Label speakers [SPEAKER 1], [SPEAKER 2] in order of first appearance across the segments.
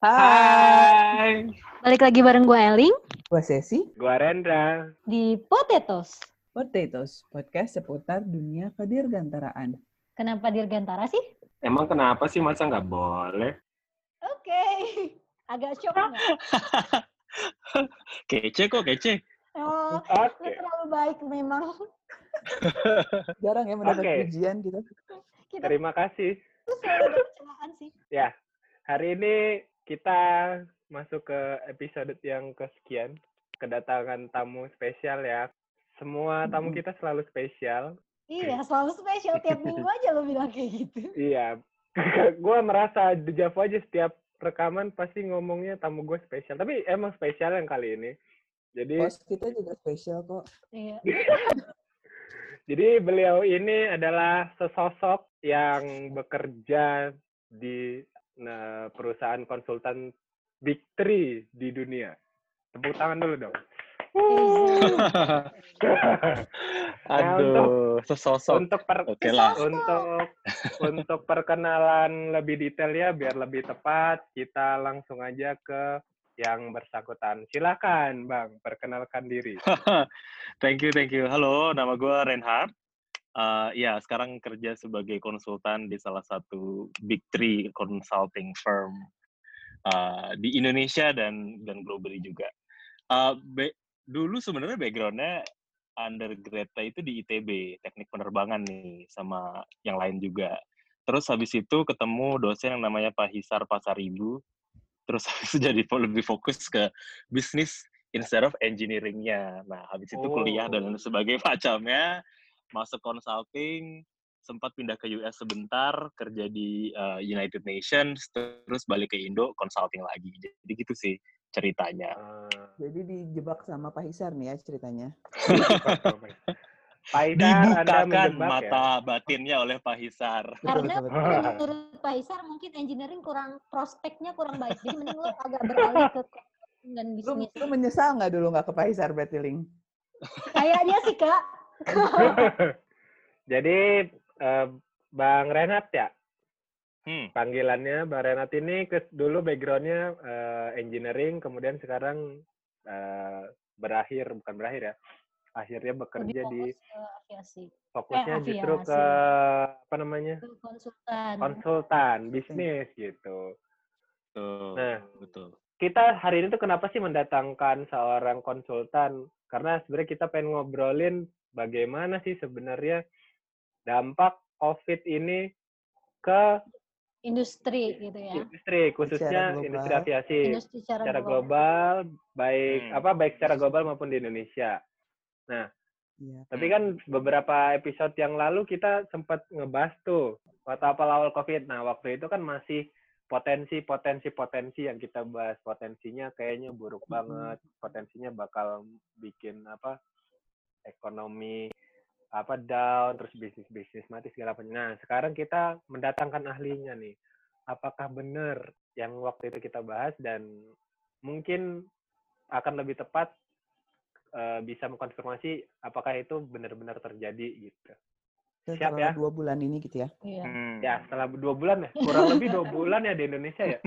[SPEAKER 1] Hai.
[SPEAKER 2] Balik lagi bareng gue Eling
[SPEAKER 3] Gua Sesi,
[SPEAKER 1] Gua Rendra.
[SPEAKER 2] di Potatoes.
[SPEAKER 3] Potatoes, podcast seputar dunia kedirgantaraan.
[SPEAKER 2] Kenapa Dirgantara sih?
[SPEAKER 1] Emang kenapa sih masa nggak boleh?
[SPEAKER 2] Oke, agak shock nggak?
[SPEAKER 4] Kece kok, kece.
[SPEAKER 2] Oh,
[SPEAKER 1] Oke.
[SPEAKER 2] terlalu baik memang.
[SPEAKER 3] Jarang ya mendapat
[SPEAKER 1] Oke.
[SPEAKER 3] pujian gitu.
[SPEAKER 2] Kita
[SPEAKER 1] Terima kasih.
[SPEAKER 2] selalu ada kecelakaan sih.
[SPEAKER 1] Hari ini kita masuk ke episode yang kesekian. Kedatangan tamu spesial ya. Semua tamu kita selalu spesial.
[SPEAKER 2] Iya, selalu spesial tiap minggu aja lo bilang kayak gitu.
[SPEAKER 1] Iya. gue merasa dejavu aja setiap rekaman pasti ngomongnya tamu gue spesial. Tapi emang spesial yang kali ini. Jadi
[SPEAKER 3] Bos kita juga spesial kok.
[SPEAKER 2] Iya.
[SPEAKER 1] Jadi beliau ini adalah sesosok yang bekerja di nah, perusahaan konsultan Big Three di dunia. Tepuk tangan dulu dong.
[SPEAKER 4] Aduh, sesosok.
[SPEAKER 1] Untuk per,
[SPEAKER 4] Oke lah.
[SPEAKER 1] untuk untuk perkenalan lebih detail ya biar lebih tepat kita langsung aja ke yang bersangkutan. Silakan Bang, perkenalkan diri.
[SPEAKER 4] thank you, thank you. Halo, nama gue Reinhard. Uh, ya, sekarang kerja sebagai konsultan di salah satu big three consulting firm uh, di Indonesia dan dan globally juga. Uh, be- dulu sebenarnya backgroundnya undergrad itu di ITB, teknik penerbangan nih, sama yang lain juga. Terus habis itu ketemu dosen yang namanya Pak Hisar Pasaribu. Terus habis itu jadi lebih fokus ke bisnis instead of engineering-nya. Nah, habis itu kuliah dan
[SPEAKER 1] Oh.
[SPEAKER 4] sebagainya macamnya, masuk consulting, sempat pindah ke US sebentar, kerja di uh, United Nations, terus balik ke Indo, consulting lagi. Jadi gitu sih ceritanya.
[SPEAKER 1] Ah,
[SPEAKER 3] Jadi dijebak sama Pak Hisar nih ya ceritanya.
[SPEAKER 1] Pak
[SPEAKER 4] Dibukakan
[SPEAKER 1] ya?
[SPEAKER 4] mata batinnya oleh Pak Hisar.
[SPEAKER 2] Karena menurut Pak Isar mungkin engineering kurang prospeknya kurang baik. Jadi mending lo agak beralih ke dan
[SPEAKER 3] Lu,
[SPEAKER 2] bisnis.
[SPEAKER 3] lu menyesal nggak dulu nggak ke Pak Hisar berarti, Ling?
[SPEAKER 2] Kayaknya sih kak.
[SPEAKER 1] Jadi eh, Bang Renat ya,
[SPEAKER 4] Hmm.
[SPEAKER 1] panggilannya Bang Renat ini ke, dulu backgroundnya eh, engineering, kemudian sekarang eh, berakhir bukan berakhir ya, akhirnya bekerja di
[SPEAKER 2] fokus ke aviasi.
[SPEAKER 1] fokusnya
[SPEAKER 2] Eh,
[SPEAKER 1] justru ke apa namanya
[SPEAKER 2] Ke konsultan.
[SPEAKER 1] konsultan bisnis gitu.
[SPEAKER 4] Betul.
[SPEAKER 1] Nah.
[SPEAKER 4] betul.
[SPEAKER 1] Kita hari ini tuh kenapa sih mendatangkan seorang konsultan? Karena sebenarnya kita pengen ngobrolin bagaimana sih sebenarnya dampak COVID ini ke
[SPEAKER 2] Industri gitu ya.
[SPEAKER 1] industri khususnya industri aviasi
[SPEAKER 2] Industri secara,
[SPEAKER 1] secara
[SPEAKER 2] global.
[SPEAKER 1] global baik
[SPEAKER 4] Hmm.
[SPEAKER 1] apa baik secara global maupun di Indonesia.
[SPEAKER 3] Iya.
[SPEAKER 1] Tapi kan beberapa episode yang lalu kita sempat ngebahas tuh waktu apa awal COVID. Nah, waktu itu kan masih potensi potensi potensi yang kita bahas potensinya kayaknya buruk banget. Potensinya bakal bikin apa ekonomi apa down terus bisnis bisnis mati segala macam. Nah, sekarang kita mendatangkan ahlinya nih. Apakah benar yang waktu itu kita bahas dan mungkin akan lebih tepat eh, bisa mengkonfirmasi apakah itu benar-benar terjadi gitu. Siap
[SPEAKER 3] Setelah
[SPEAKER 1] ya.
[SPEAKER 3] dua bulan ini gitu ya.
[SPEAKER 2] Iya.
[SPEAKER 4] Hmm.
[SPEAKER 1] Ya setelah dua bulan ya, kurang lebih dua bulan ya di Indonesia ya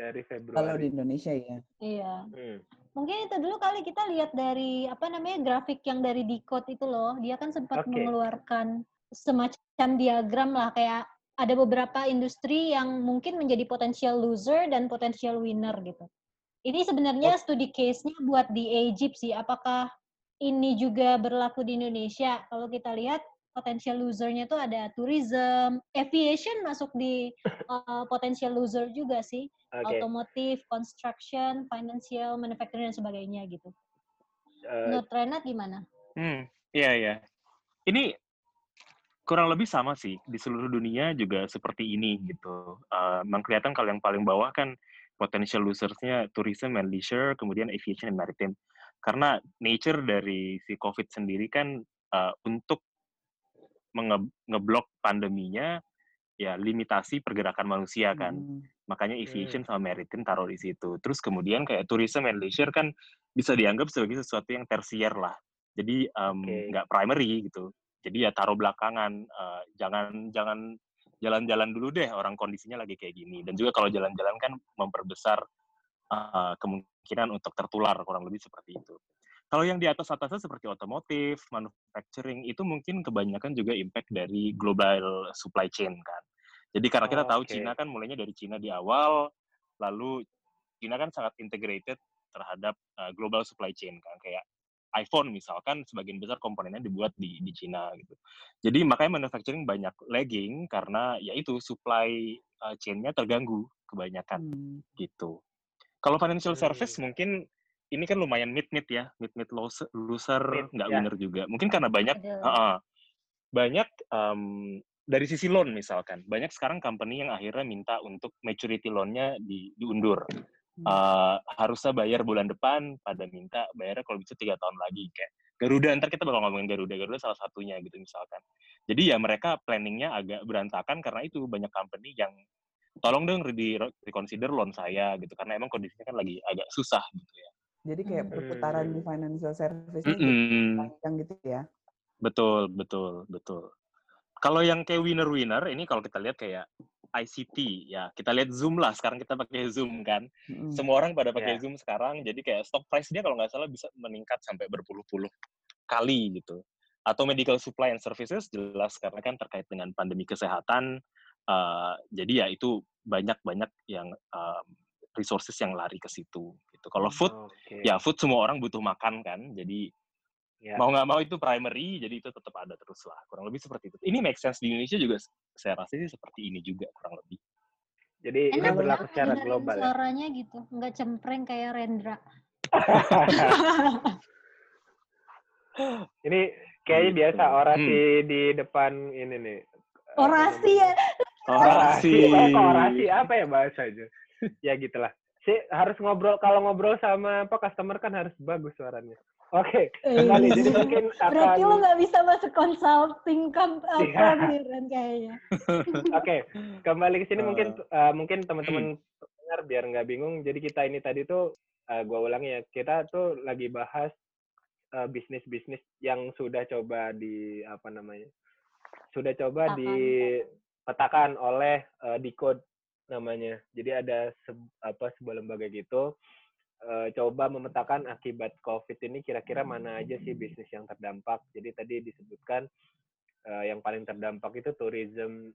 [SPEAKER 1] dari
[SPEAKER 3] Kalau di
[SPEAKER 1] Februari.
[SPEAKER 3] Indonesia ya.
[SPEAKER 2] Iya.
[SPEAKER 1] Hmm.
[SPEAKER 2] Mungkin itu dulu kali kita lihat dari apa namanya grafik yang dari Decode itu loh. Dia kan sempat
[SPEAKER 1] Oke.
[SPEAKER 2] mengeluarkan semacam diagram lah kayak ada beberapa industri yang mungkin menjadi potensial loser dan potensial winner gitu. Ini sebenarnya studi case-nya buat di Egypt sih. Apakah ini juga berlaku di Indonesia? Kalau kita lihat potensial loser-nya tuh ada tourism, aviation masuk di uh, potensial loser juga sih
[SPEAKER 1] Oke.
[SPEAKER 2] automotive, construction, financial, manufacturing dan sebagainya gitu.
[SPEAKER 1] Eh,
[SPEAKER 2] Menurut Renat gimana?
[SPEAKER 4] Hmm, iya iya. Ini kurang lebih sama sih di seluruh dunia juga seperti ini gitu. Uh, memang kelihatan kalau yang paling bawah kan potential losers-nya tourism and leisure, kemudian aviation and maritime. Karena nature dari si COVID sendiri kan uh, untuk ngeblok pandeminya ya limitasi pergerakan manusia kan.
[SPEAKER 3] Hmm.
[SPEAKER 4] makanya aviation sama maritime taruh di situ. Terus kemudian kayak tourism and leisure kan bisa dianggap sebagai sesuatu yang tersier lah. Jadi em,
[SPEAKER 1] Oke.
[SPEAKER 4] nggak primary gitu. Jadi ya taruh belakangan. eh, jangan jangan jalan-jalan dulu deh orang kondisinya lagi kayak gini dan juga kalau jalan-jalan kan memperbesar uh, kemungkinan untuk tertular kurang lebih seperti itu. Kalau yang di atas atasnya seperti otomotif, manufacturing itu mungkin kebanyakan juga impact dari global supply chain kan. Jadi karena kita
[SPEAKER 1] Oh,
[SPEAKER 4] tahu
[SPEAKER 1] oke.
[SPEAKER 4] Cina kan mulainya dari Cina di awal, lalu Cina kan sangat integrated terhadap uh, global supply chain kan kayak iPhone misalkan sebagian besar komponennya dibuat di di Cina gitu. Jadi makanya manufacturing banyak lagging karena yaitu supply uh, chain-nya terganggu kebanyakan
[SPEAKER 3] Hmm.
[SPEAKER 4] gitu. Kalau financial
[SPEAKER 1] Hmm.
[SPEAKER 4] service mungkin ini kan lumayan mid-mid ya, mid-mid loser, nggak
[SPEAKER 1] ya.
[SPEAKER 4] winner juga. Mungkin karena banyak
[SPEAKER 2] Ada.
[SPEAKER 4] Heeh. banyak em, dari sisi loan misalkan banyak sekarang company yang akhirnya minta untuk maturity loan-nya di, diundur. Eh, harusnya bayar bulan depan pada minta bayarnya kalau bisa tiga tahun lagi kayak Garuda ntar kita bakal ngomongin Garuda Garuda salah satunya gitu misalkan jadi ya mereka planningnya agak berantakan karena itu banyak company yang tolong dong di reconsider loan saya gitu karena emang kondisinya kan lagi agak susah gitu ya
[SPEAKER 3] Jadi kayak
[SPEAKER 2] Hmm.
[SPEAKER 3] perputaran di financial service ini
[SPEAKER 4] Mm-mm.
[SPEAKER 3] panjang gitu ya.
[SPEAKER 4] Betul, betul, betul. Kalau yang kayak winner-winner, ini kalau kita lihat kayak ICT, ya kita lihat Zoom lah. Sekarang kita pakai Zoom kan.
[SPEAKER 3] Mm-mm.
[SPEAKER 4] Semua orang pada pakai
[SPEAKER 1] Ya.
[SPEAKER 4] Zoom sekarang, jadi kayak stock price dia kalau nggak salah bisa meningkat sampai berpuluh-puluh kali gitu. Atau medical supply and services jelas karena kan terkait dengan pandemi kesehatan. eh, jadi ya itu banyak-banyak yang um, resources yang lari ke situ. Gitu. Kalau food,
[SPEAKER 1] Oke.
[SPEAKER 4] ya food semua orang butuh makan kan. Jadi
[SPEAKER 1] Ya.
[SPEAKER 4] mau nggak mau itu primary jadi itu tetap ada terus lah kurang lebih seperti itu ini make sense di Indonesia juga saya rasa sih seperti ini juga kurang lebih
[SPEAKER 1] Jadi ini
[SPEAKER 2] Enak
[SPEAKER 1] berlaku
[SPEAKER 2] ya
[SPEAKER 1] secara global ya.
[SPEAKER 2] suaranya gitu, nggak cempreng kayak Rendra.
[SPEAKER 1] ini kayaknya
[SPEAKER 4] Gitu.
[SPEAKER 1] biasa orasi di depan ini nih.
[SPEAKER 2] Orasi ya.
[SPEAKER 4] orasi
[SPEAKER 1] Oh, kok orasi apa ya bahasanya? ya gitulah. Si harus ngobrol kalau ngobrol sama apa customer kan harus bagus suaranya. Oke, kembali jadi mungkin akan
[SPEAKER 2] Berarti lo nggak bisa masuk consulting camp
[SPEAKER 1] Iya.
[SPEAKER 2] Ren kayaknya.
[SPEAKER 1] Oke, kembali ke sini
[SPEAKER 4] Eh.
[SPEAKER 1] mungkin eh, mungkin teman-teman pendengar biar nggak bingung. Jadi kita ini tadi tuh eh, gua ulangi ya, kita tuh lagi bahas eh, bisnis-bisnis yang sudah coba di apa namanya? Sudah coba
[SPEAKER 2] Petakan.
[SPEAKER 1] dipetakan oleh eh, Decode namanya. Jadi ada se- apa sebuah lembaga gitu eh, coba memetakan akibat COVID ini kira-kira mana aja sih bisnis yang terdampak. Jadi tadi disebutkan eh, yang paling terdampak itu tourism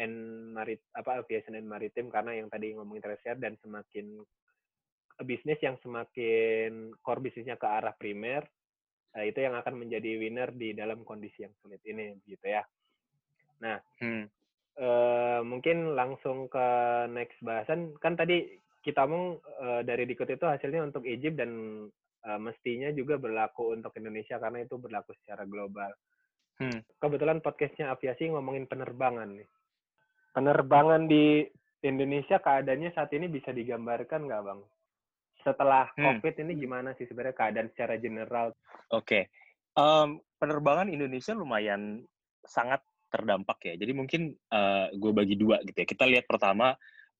[SPEAKER 1] and marit apa aviation and maritime karena yang tadi ngomongin tersier dan semakin bisnis yang semakin core bisnisnya ke arah primer eh, itu yang akan menjadi winner di dalam kondisi yang sulit ini gitu ya.
[SPEAKER 4] Hmm.
[SPEAKER 1] Eh, mungkin langsung ke next bahasan kan tadi kita ngomong eh, dari Dikut itu hasilnya untuk Egypt dan eh, mestinya juga berlaku untuk Indonesia karena itu berlaku secara global.
[SPEAKER 4] Hmm.
[SPEAKER 1] Kebetulan podcastnya aviasi ngomongin penerbangan nih. Penerbangan di Indonesia keadaannya saat ini bisa digambarkan nggak bang? Setelah
[SPEAKER 4] Hmm.
[SPEAKER 1] COVID ini gimana sih sebenarnya keadaan secara general?
[SPEAKER 4] Oke, Em, penerbangan Indonesia lumayan sangat terdampak ya. Jadi mungkin gue bagi dua gitu ya. Kita lihat pertama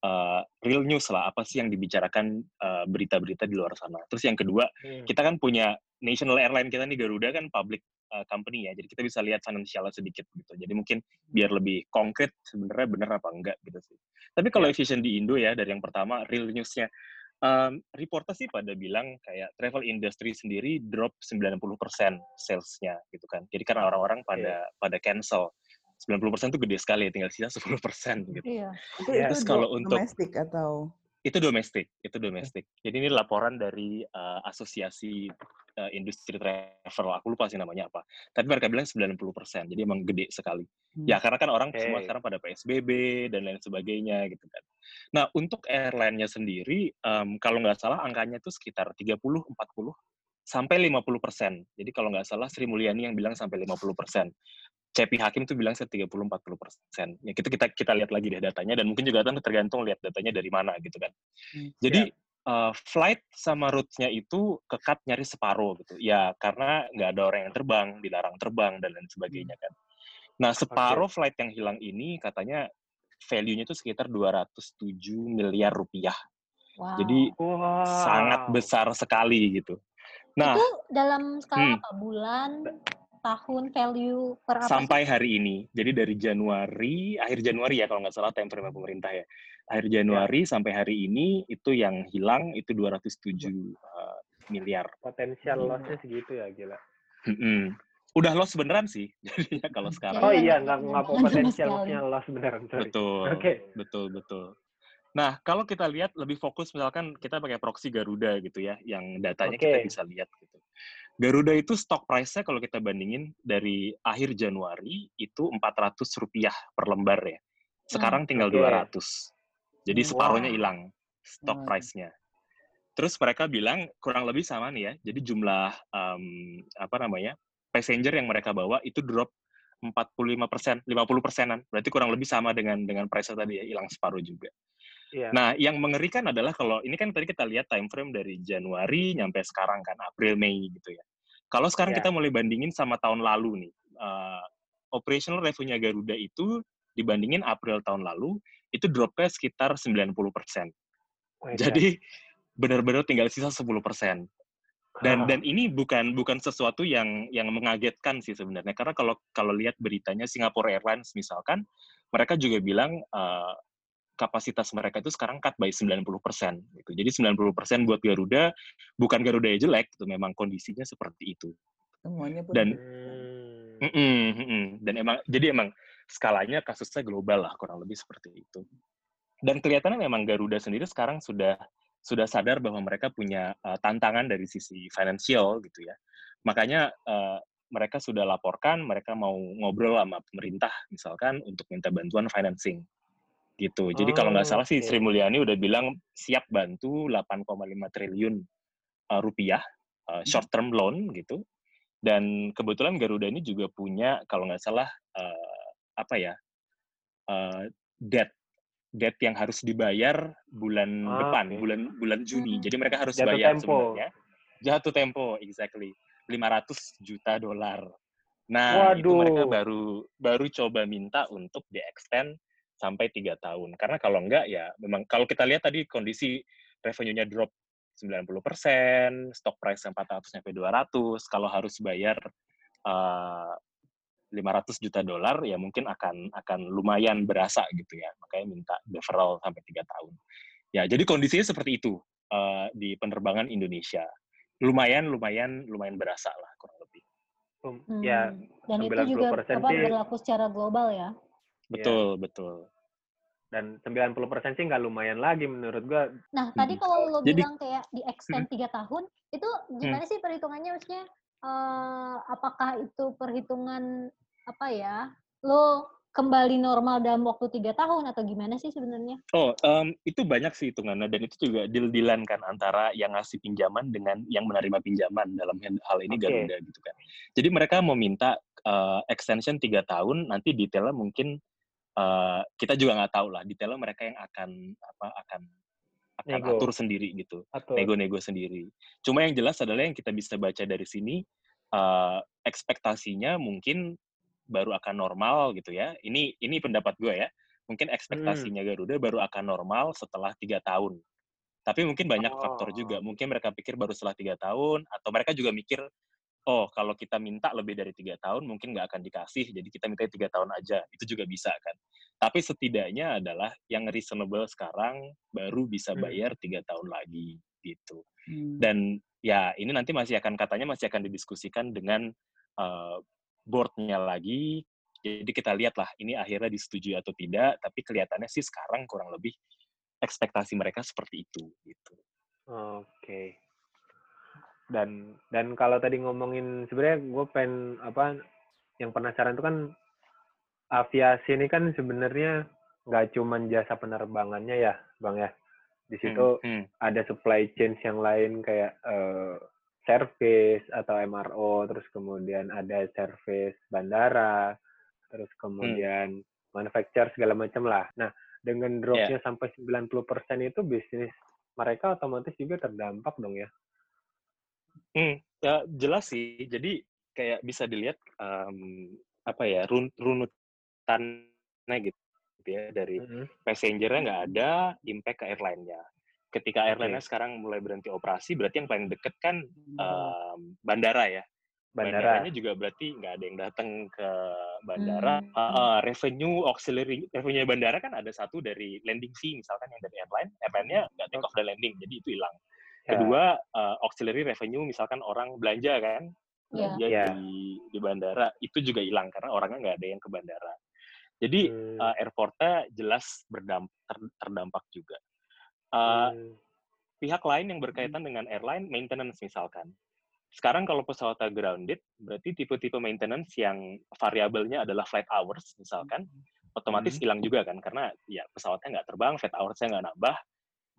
[SPEAKER 4] eh, real news lah, apa sih yang dibicarakan eh, berita-berita di luar sana. Terus yang kedua,
[SPEAKER 1] Hmm.
[SPEAKER 4] kita kan punya national airline kita nih Garuda kan public uh, company ya. Jadi kita bisa lihat financialnya sedikit gitu. Jadi mungkin biar lebih konkret sebenarnya benar apa enggak gitu sih. Tapi kalau
[SPEAKER 1] Ya.
[SPEAKER 4] efisien di Indo ya dari yang pertama real newsnya um, reporter sih pada bilang kayak travel industry sendiri drop 90% salesnya gitu kan. Jadi karena orang-orang pada pada cancel. 90% itu gede sekali, tinggal sisa 10% gitu.
[SPEAKER 2] Iya.
[SPEAKER 3] Itu,
[SPEAKER 1] Ya,
[SPEAKER 3] itu
[SPEAKER 4] terus kalau
[SPEAKER 3] do-
[SPEAKER 4] untuk-
[SPEAKER 3] domestik atau
[SPEAKER 4] Itu domestik, itu domestik. Jadi ini laporan dari uh, asosiasi uh, industri travel, aku lupa sih namanya apa. Tapi mereka bilang 90%, jadi emang gede sekali.
[SPEAKER 3] Hmm.
[SPEAKER 4] Ya karena kan orang semua
[SPEAKER 1] Oke.
[SPEAKER 4] sekarang pada PSBB dan lain sebagainya gitu kan. Nah untuk airline-nya sendiri, em, kalau nggak salah angkanya itu sekitar 30, 40 sampai 50 persen. Jadi kalau nggak salah Sri Mulyani yang bilang sampai 50 persen. CP Hakim tuh bilang 30-40 persen. Ya kita, kita kita lihat lagi deh datanya dan mungkin juga kan tergantung lihat datanya dari mana gitu kan.
[SPEAKER 3] Hmm.
[SPEAKER 4] Jadi eh, flight sama route-nya itu kekat nyaris separuh gitu. Ya karena nggak ada orang yang terbang, dilarang terbang dan lain sebagainya kan. Nah separuh flight yang hilang ini katanya value-nya itu sekitar 207 miliar rupiah.
[SPEAKER 2] Wow.
[SPEAKER 4] Jadi
[SPEAKER 1] Wow.
[SPEAKER 4] sangat besar sekali gitu. Nah,
[SPEAKER 2] itu dalam skala
[SPEAKER 4] hmm.
[SPEAKER 2] apa? Bulan? Tahun value per apa sih?
[SPEAKER 4] sampai hari ini. Jadi dari Januari, akhir Januari ya kalau nggak salah time frame pemerintah ya. Akhir Januari sampai hari ini itu yang hilang itu 207 uh, miliar.
[SPEAKER 1] Potensial
[SPEAKER 3] Hmm.
[SPEAKER 1] loss-nya segitu ya, gila.
[SPEAKER 4] Mm-mm. Udah loss beneran sih jadinya kalau sekarang.
[SPEAKER 1] Oh
[SPEAKER 2] Iya,
[SPEAKER 1] iya,
[SPEAKER 2] nggak
[SPEAKER 1] nggak potensial loss-nya loss beneran, sorry.
[SPEAKER 4] Betul.
[SPEAKER 1] Oke.
[SPEAKER 4] Betul, betul. Nah, kalau kita lihat lebih fokus misalkan kita pakai proxy Garuda gitu ya, yang datanya kita
[SPEAKER 1] Oke.
[SPEAKER 4] bisa lihat gitu. Garuda itu stock price-nya kalau kita bandingin dari akhir Januari itu 400 rupiah per lembar ya. Sekarang tinggal
[SPEAKER 1] Oke.
[SPEAKER 4] 200. Jadi
[SPEAKER 3] Hmm.
[SPEAKER 4] separuhnya hilang stock price-nya. Terus mereka bilang kurang lebih sama nih ya. Jadi jumlah em, apa namanya? passenger yang mereka bawa itu drop 45 persen, 50 persenan. Berarti kurang lebih sama dengan dengan price tadi ya, hilang separuh juga.
[SPEAKER 1] Iya.
[SPEAKER 4] Nah, yang mengerikan adalah kalau ini kan tadi kita lihat time frame dari Januari nyampe sekarang kan April Mei gitu ya. Kalau sekarang
[SPEAKER 1] Ya.
[SPEAKER 4] kita mulai bandingin sama tahun lalu nih, eh, operational revenue Garuda itu dibandingin April tahun lalu itu dropnya sekitar 90 persen.
[SPEAKER 1] Wah,
[SPEAKER 4] Jadi benar-benar tinggal sisa 10 persen. Dan dan ini bukan bukan sesuatu yang yang mengagetkan sih sebenarnya karena kalau kalau lihat beritanya Singapore Airlines misalkan mereka juga bilang eh, kapasitas mereka itu sekarang cut by 90% gitu. Jadi 90% buat Garuda bukan Garuda yang jelek itu memang kondisinya seperti itu.
[SPEAKER 3] Semuanya pun
[SPEAKER 4] Dan
[SPEAKER 1] Hmm.
[SPEAKER 4] Mm-mm, mm-mm. dan emang jadi emang skalanya kasusnya global lah kurang lebih seperti itu. Dan kelihatannya memang Garuda sendiri sekarang sudah sudah sadar bahwa mereka punya uh, tantangan dari sisi finansial gitu ya. Makanya uh, mereka sudah laporkan mereka mau ngobrol sama pemerintah misalkan untuk minta bantuan financing gitu. Jadi kalau nggak
[SPEAKER 1] Oh,
[SPEAKER 4] salah sih. Sri Mulyani udah bilang siap bantu 8,5 triliun uh, rupiah uh, short term loan gitu. Dan kebetulan Garuda ini juga punya kalau nggak salah uh, apa ya uh, debt debt yang harus dibayar bulan
[SPEAKER 1] Ah,
[SPEAKER 4] depan, bulan bulan Juni.
[SPEAKER 2] Hmm.
[SPEAKER 4] Jadi mereka harus
[SPEAKER 1] Jatuh
[SPEAKER 4] bayar
[SPEAKER 1] tempo.
[SPEAKER 4] sebenarnya. Jatuh tempo, exactly. 500 juta dolar. Nah, itu mereka
[SPEAKER 1] Waduh.
[SPEAKER 4] baru baru coba minta untuk di-extend sampai tiga tahun. Karena kalau enggak ya memang kalau kita lihat tadi kondisi revenue-nya drop 90%, stock price 400 sampai 200, kalau harus bayar eh, 500 juta dolar ya mungkin akan akan lumayan berasa gitu ya. Makanya minta deferral sampai tiga tahun. Ya, jadi kondisinya seperti itu eh, di penerbangan Indonesia. Lumayan, lumayan, lumayan berasa lah kurang lebih.
[SPEAKER 1] Um,
[SPEAKER 2] Hmm,
[SPEAKER 1] Ya,
[SPEAKER 2] dan itu juga
[SPEAKER 1] 90%
[SPEAKER 2] apa
[SPEAKER 1] sih-
[SPEAKER 2] berlaku secara global ya.
[SPEAKER 4] Betul, betul.
[SPEAKER 1] Dan 90% sih nggak lumayan lagi menurut gua.
[SPEAKER 2] Nah, tadi kalau lo
[SPEAKER 4] Jadi-
[SPEAKER 2] bilang kayak di extend tiga tahun, itu gimana sih perhitungannya maksudnya? eh, apakah itu perhitungan apa ya? Lo kembali normal dalam waktu tiga tahun atau gimana sih sebenarnya?
[SPEAKER 4] Oh, em, itu banyak sih hitungannya dan itu juga deal-dealan kan antara yang ngasih pinjaman dengan yang menerima pinjaman dalam hal ini
[SPEAKER 1] Oke.
[SPEAKER 4] Garuda gitu kan. Jadi mereka mau minta eh, extension tiga tahun, nanti detailnya mungkin eh, kita juga nggak tahu lah detailnya mereka yang akan apa akan akan
[SPEAKER 1] Nego.
[SPEAKER 4] atur sendiri gitu, nego-nego sendiri. Cuma yang jelas adalah yang kita bisa baca dari sini eh, ekspektasinya mungkin baru akan normal gitu ya. Ini ini pendapat gue ya. Mungkin ekspektasinya Garuda baru akan normal setelah tiga tahun. Tapi mungkin banyak faktor
[SPEAKER 1] Oh.
[SPEAKER 4] juga. Mungkin mereka pikir baru setelah tiga tahun, atau mereka juga mikir, oh kalau kita minta lebih dari tiga tahun mungkin nggak akan dikasih, jadi kita minta tiga tahun aja. Itu juga bisa kan. Tapi setidaknya adalah yang reasonable sekarang baru bisa
[SPEAKER 1] Hmm.
[SPEAKER 4] bayar tiga tahun lagi gitu.
[SPEAKER 3] Hmm.
[SPEAKER 4] Dan ya ini nanti masih akan katanya masih akan didiskusikan dengan uh, board-nya lagi. Jadi kita lihatlah ini akhirnya disetujui atau tidak. Tapi kelihatannya sih sekarang kurang lebih ekspektasi mereka seperti itu. Gitu.
[SPEAKER 1] Oke. Dan dan kalau tadi ngomongin sebenarnya gue pengen apa yang penasaran itu kan aviasi ini kan sebenarnya nggak cuma jasa penerbangannya ya, Bang ya. Di situ
[SPEAKER 4] Hmm, hmm.
[SPEAKER 1] ada supply chain yang lain kayak eh, service atau MRO, terus kemudian ada service bandara, terus kemudian manufacture segala macam lah. Nah, dengan dropnya sampai 90% itu bisnis mereka otomatis juga terdampak dong ya.
[SPEAKER 4] Hmm, ya, jelas sih. Jadi kayak bisa dilihat em, apa ya run, runutannya gitu ya dari
[SPEAKER 1] Mm-mm.
[SPEAKER 4] passengernya nggak ada, impact ke airline-nya. Ketika airline-nya sekarang mulai berhenti operasi, berarti yang paling deket kan em, bandara ya.
[SPEAKER 1] Bandara.
[SPEAKER 4] bandaranya juga berarti nggak ada yang datang ke bandara.
[SPEAKER 2] Hmm.
[SPEAKER 4] Uh, uh, revenue auxiliary revenue bandara kan ada satu dari landing fee misalkan yang dari airline, airline-nya nggak take off the landing, jadi itu hilang.
[SPEAKER 1] Ya.
[SPEAKER 4] Kedua uh, auxiliary revenue misalkan orang belanja kan, belanja
[SPEAKER 1] Ya.
[SPEAKER 4] di di bandara itu juga hilang karena orangnya nggak ada yang ke bandara. Jadi
[SPEAKER 1] Hmm.
[SPEAKER 4] uh, airportnya jelas berdampak terdampak juga. Uh,
[SPEAKER 1] Hmm.
[SPEAKER 4] pihak lain yang berkaitan dengan airline maintenance misalkan. Sekarang kalau pesawatnya grounded, berarti tipe-tipe maintenance yang variabelnya adalah flight hours misalkan, otomatis
[SPEAKER 1] Hmm.
[SPEAKER 4] hilang juga kan karena ya pesawatnya nggak terbang, flight hours-nya nggak nambah.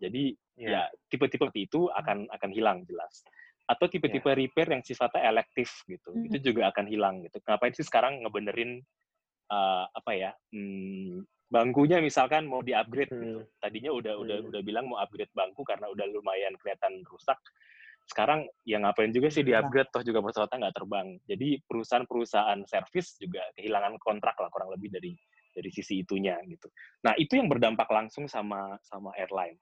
[SPEAKER 4] Jadi
[SPEAKER 1] Ya.
[SPEAKER 4] ya tipe-tipe itu akan akan hilang jelas. Atau tipe-tipe repair yang sifatnya elektif gitu,
[SPEAKER 2] Hmm.
[SPEAKER 4] itu juga akan hilang gitu. Ngapain sih sekarang ngebenerin uh, apa ya? hmm, bangkunya misalkan mau di-upgrade gitu.
[SPEAKER 1] Hmm.
[SPEAKER 4] Tadinya udah udah
[SPEAKER 1] Hmm.
[SPEAKER 4] udah bilang mau upgrade bangku karena udah lumayan kelihatan rusak. Sekarang ya ngapain juga sih di-upgrade toh juga pesawatnya nggak terbang. Jadi perusahaan-perusahaan servis juga kehilangan kontrak lah kurang lebih dari dari sisi itunya gitu. Nah, itu yang berdampak langsung sama sama airline.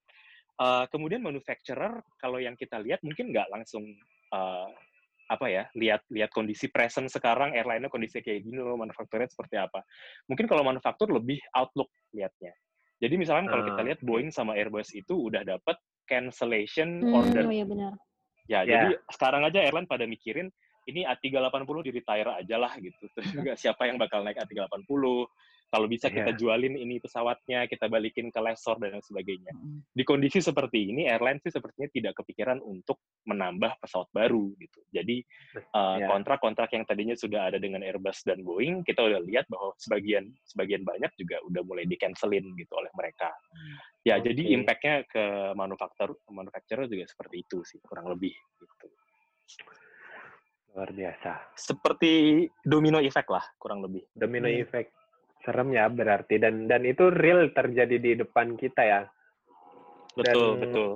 [SPEAKER 4] Uh, kemudian manufacturer kalau yang kita lihat mungkin nggak langsung uh, apa ya lihat lihat kondisi present sekarang airline-nya kondisi kayak gini loh manufakturnya seperti apa mungkin kalau manufaktur lebih outlook lihatnya jadi misalkan kalau kita
[SPEAKER 1] Ah,
[SPEAKER 4] lihat. Boeing sama Airbus itu udah dapat cancellation
[SPEAKER 2] Hmm,
[SPEAKER 4] order
[SPEAKER 2] oh iya benar.
[SPEAKER 4] ya
[SPEAKER 1] Ya.
[SPEAKER 4] jadi sekarang aja airline pada mikirin ini A380 di retire aja lah gitu terus juga siapa yang bakal naik A380 kalau bisa kita
[SPEAKER 1] Iya.
[SPEAKER 4] jualin ini pesawatnya kita balikin ke lessor dan sebagainya
[SPEAKER 3] Mm.
[SPEAKER 4] di kondisi seperti ini airline sih sepertinya tidak kepikiran untuk menambah pesawat baru gitu. Jadi uh,
[SPEAKER 1] Ya.
[SPEAKER 4] kontrak-kontrak yang tadinya sudah ada dengan Airbus dan Boeing kita udah lihat bahwa sebagian sebagian banyak juga udah mulai di cancelin gitu oleh mereka. Ya
[SPEAKER 1] Oke.
[SPEAKER 4] jadi impact-nya ke manufaktur manufacturer juga seperti itu sih kurang lebih gitu.
[SPEAKER 1] Luar biasa.
[SPEAKER 4] Seperti domino effect lah kurang lebih.
[SPEAKER 1] Domino
[SPEAKER 3] Hmm.
[SPEAKER 1] effect. Serem ya berarti dan dan itu real terjadi di depan kita ya.
[SPEAKER 4] Betul
[SPEAKER 1] Dan-
[SPEAKER 4] betul.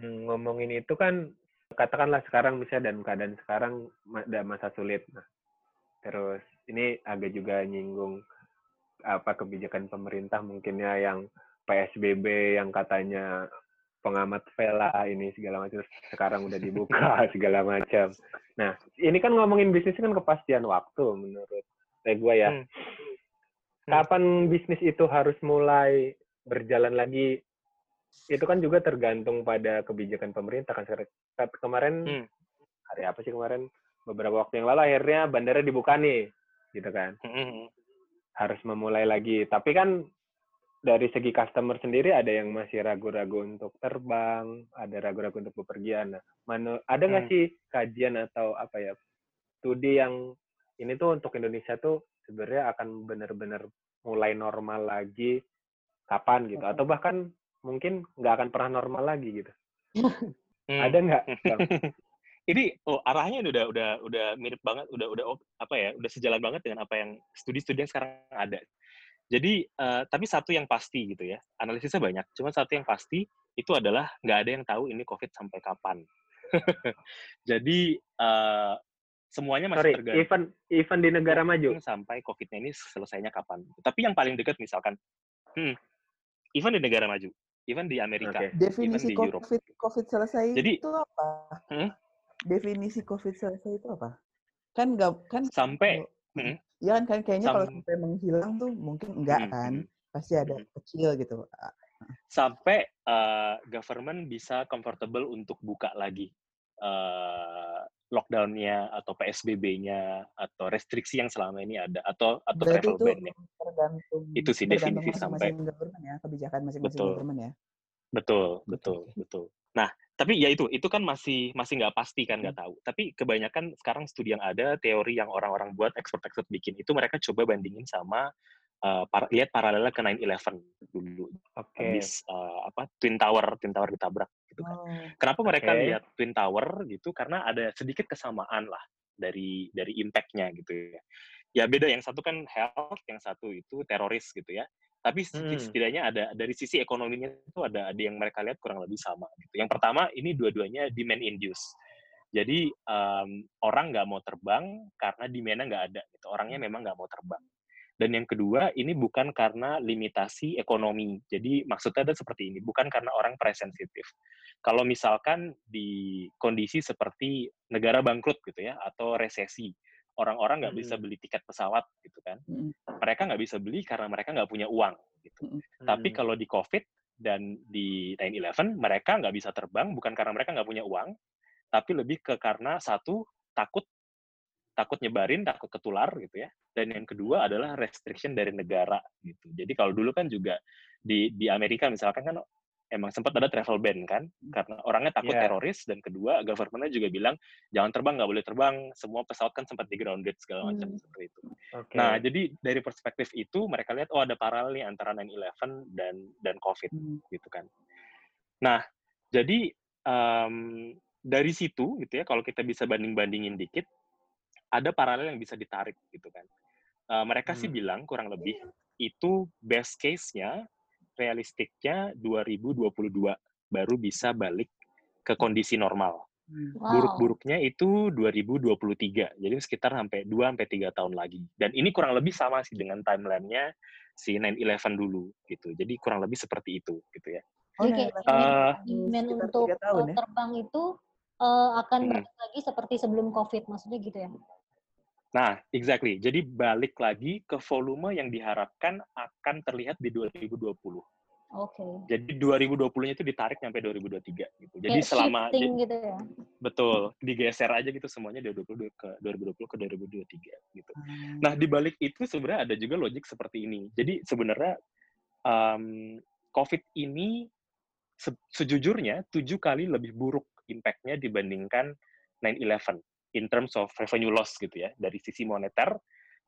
[SPEAKER 1] Hmm, ngomongin itu kan katakanlah sekarang misalnya dan keadaan sekarang ada masa sulit. Nah, terus ini agak juga nyinggung apa kebijakan pemerintah mungkinnya yang PSBB yang katanya pengamat vela ini segala macam sekarang udah dibuka segala macam. Nah, ini kan ngomongin bisnis kan kepastian waktu menurut saya gue ya.
[SPEAKER 4] Hmm.
[SPEAKER 1] Kapan bisnis itu harus mulai berjalan lagi? Itu kan juga tergantung pada kebijakan pemerintah kan. Kemarin
[SPEAKER 4] Hmm.
[SPEAKER 1] hari apa sih kemarin? Beberapa waktu yang lalu akhirnya bandara dibuka nih, gitu kan.
[SPEAKER 4] Mm-mm.
[SPEAKER 1] Harus memulai lagi. Tapi kan dari segi customer sendiri ada yang masih ragu-ragu untuk terbang, ada ragu-ragu untuk bepergian. Nah, manu- ada nggak
[SPEAKER 4] Hmm.
[SPEAKER 1] sih kajian atau apa ya studi yang ini tuh untuk Indonesia tuh sebenarnya akan benar-benar mulai normal lagi kapan gitu atau bahkan mungkin nggak akan pernah normal lagi gitu.
[SPEAKER 4] Hmm.
[SPEAKER 1] Ada nggak?
[SPEAKER 4] Ini oh arahnya udah udah udah mirip banget udah udah apa ya udah sejalan banget dengan apa yang studi-studi yang sekarang ada jadi eh, tapi satu yang pasti gitu ya analisisnya banyak cuma satu yang pasti itu adalah nggak ada yang tahu ini covid sampai kapan jadi eh, semuanya masih
[SPEAKER 1] Sorry,
[SPEAKER 4] tergantung
[SPEAKER 1] even even di negara maju.
[SPEAKER 4] sampai covidnya ini selesainya kapan tapi yang paling dekat misalkan hmm, even di negara maju even di Amerika
[SPEAKER 1] Oke.
[SPEAKER 3] Definisi
[SPEAKER 4] di Europe.
[SPEAKER 3] COVID COVID selesai
[SPEAKER 4] Jadi-
[SPEAKER 3] itu apa?
[SPEAKER 4] Hmm?
[SPEAKER 3] Definisi COVID selesai itu apa? Kan nggak kan
[SPEAKER 4] sampai Hmm.
[SPEAKER 3] Iya kan, kan kayaknya kalau
[SPEAKER 4] Sam-
[SPEAKER 3] sampai menghilang tuh mungkin enggak
[SPEAKER 4] Hmm,
[SPEAKER 3] kan.
[SPEAKER 4] hmm.
[SPEAKER 3] Pasti ada
[SPEAKER 4] Hmm.
[SPEAKER 3] kecil gitu.
[SPEAKER 4] Sampai uh, government bisa comfortable untuk buka lagi uh, lockdown-nya atau PSBB-nya atau restriksi yang selama ini ada atau atau
[SPEAKER 3] Berarti
[SPEAKER 4] travel ban-nya.
[SPEAKER 3] tergantung
[SPEAKER 4] Itu sih
[SPEAKER 3] tergantung
[SPEAKER 4] definisi sampai-
[SPEAKER 3] masing-masing government ya, kebijakan masing-masing
[SPEAKER 4] Betul.
[SPEAKER 3] government ya.
[SPEAKER 4] Betul, betul, betul. Nah, tapi ya itu, itu kan masih masih nggak pasti kan nggak tahu. Tapi kebanyakan sekarang studi yang ada, teori yang orang-orang buat, expert-expert bikin itu mereka coba bandingin sama uh, par- lihat paralelnya ke 9/11 dulu.
[SPEAKER 1] Oke.
[SPEAKER 4] Habis uh, apa Twin Tower, Twin Tower ditabrak gitu kan.
[SPEAKER 3] Oh,
[SPEAKER 4] Kenapa mereka lihat Twin Tower gitu? Karena ada sedikit kesamaan lah dari dari impact-nya gitu ya. Ya beda yang satu kan health, yang satu itu teroris gitu ya. Tapi
[SPEAKER 1] Hmm.
[SPEAKER 4] setidaknya ada dari sisi ekonominya itu ada ada yang mereka lihat kurang lebih sama gitu. Yang pertama ini dua-duanya demand induce. Jadi um, orang nggak mau terbang karena demand-nya nggak ada gitu. Orangnya memang nggak mau terbang. Dan yang kedua, ini bukan karena limitasi ekonomi. Jadi maksudnya ada seperti ini, bukan karena orang price sensitif. Kalau misalkan di kondisi seperti negara bangkrut gitu ya, atau resesi, orang-orang nggak bisa
[SPEAKER 1] Hmm.
[SPEAKER 4] beli tiket pesawat gitu kan.
[SPEAKER 3] Mm,
[SPEAKER 4] Mereka nggak bisa beli karena mereka nggak punya uang gitu.
[SPEAKER 3] mm,
[SPEAKER 4] Tapi
[SPEAKER 1] Hmm.
[SPEAKER 4] kalau di COVID dan di 9/11, mereka nggak bisa terbang bukan karena mereka nggak punya uang, tapi lebih ke karena satu takut takut nyebarin, takut ketular gitu ya. Dan yang kedua adalah restriction dari negara gitu. Jadi kalau dulu kan juga di di Amerika misalkan kan emang sempat ada travel ban kan karena orangnya takut
[SPEAKER 1] Iya.
[SPEAKER 4] teroris dan kedua governmentnya juga bilang jangan terbang nggak boleh terbang semua pesawat kan sempat di grounded segala macam
[SPEAKER 2] Hmm.
[SPEAKER 4] seperti itu.
[SPEAKER 1] Oke.
[SPEAKER 4] Nah, jadi dari perspektif itu mereka lihat oh ada paralel nih antara 9/11 dan dan COVID
[SPEAKER 3] mm.
[SPEAKER 4] gitu kan. Nah, jadi em, dari situ gitu ya kalau kita bisa banding-bandingin dikit ada paralel yang bisa ditarik gitu kan. Eh, mereka sih
[SPEAKER 1] Hmm.
[SPEAKER 4] bilang kurang lebih itu best case-nya realistiknya 2022 baru bisa balik ke kondisi normal.
[SPEAKER 3] Mm.
[SPEAKER 2] Wow.
[SPEAKER 4] Buruk-buruknya itu 2023. Jadi sekitar sampai 2 sampai 3 tahun lagi. Dan ini kurang lebih sama sih dengan timeline-nya si 9/11 dulu gitu. Jadi kurang lebih seperti itu gitu ya.
[SPEAKER 3] Oh, nah,
[SPEAKER 4] Eh,
[SPEAKER 2] demand
[SPEAKER 3] sekitar
[SPEAKER 2] untuk
[SPEAKER 3] tahun
[SPEAKER 2] uh,
[SPEAKER 3] ya?
[SPEAKER 2] terbang itu uh, akan
[SPEAKER 4] Hmm.
[SPEAKER 2] balik lagi seperti sebelum COVID, maksudnya gitu ya?
[SPEAKER 4] Nah, exactly. Jadi balik lagi ke volume yang diharapkan akan terlihat di 2020.
[SPEAKER 2] Oke.
[SPEAKER 4] Jadi 2020-nya itu ditarik sampai 2023 gitu. Jadi
[SPEAKER 2] Kayak
[SPEAKER 4] selama
[SPEAKER 2] shifting gitu ya?
[SPEAKER 4] betul digeser aja gitu semuanya dari 2020 ke 2020 ke 2023 gitu.
[SPEAKER 3] Ah.
[SPEAKER 4] Nah, di balik itu sebenarnya ada juga logik seperti ini. Jadi sebenarnya um, COVID ini se- sejujurnya tujuh kali lebih buruk impact-nya dibandingkan 9/11 in terms of revenue loss gitu ya. Dari sisi moneter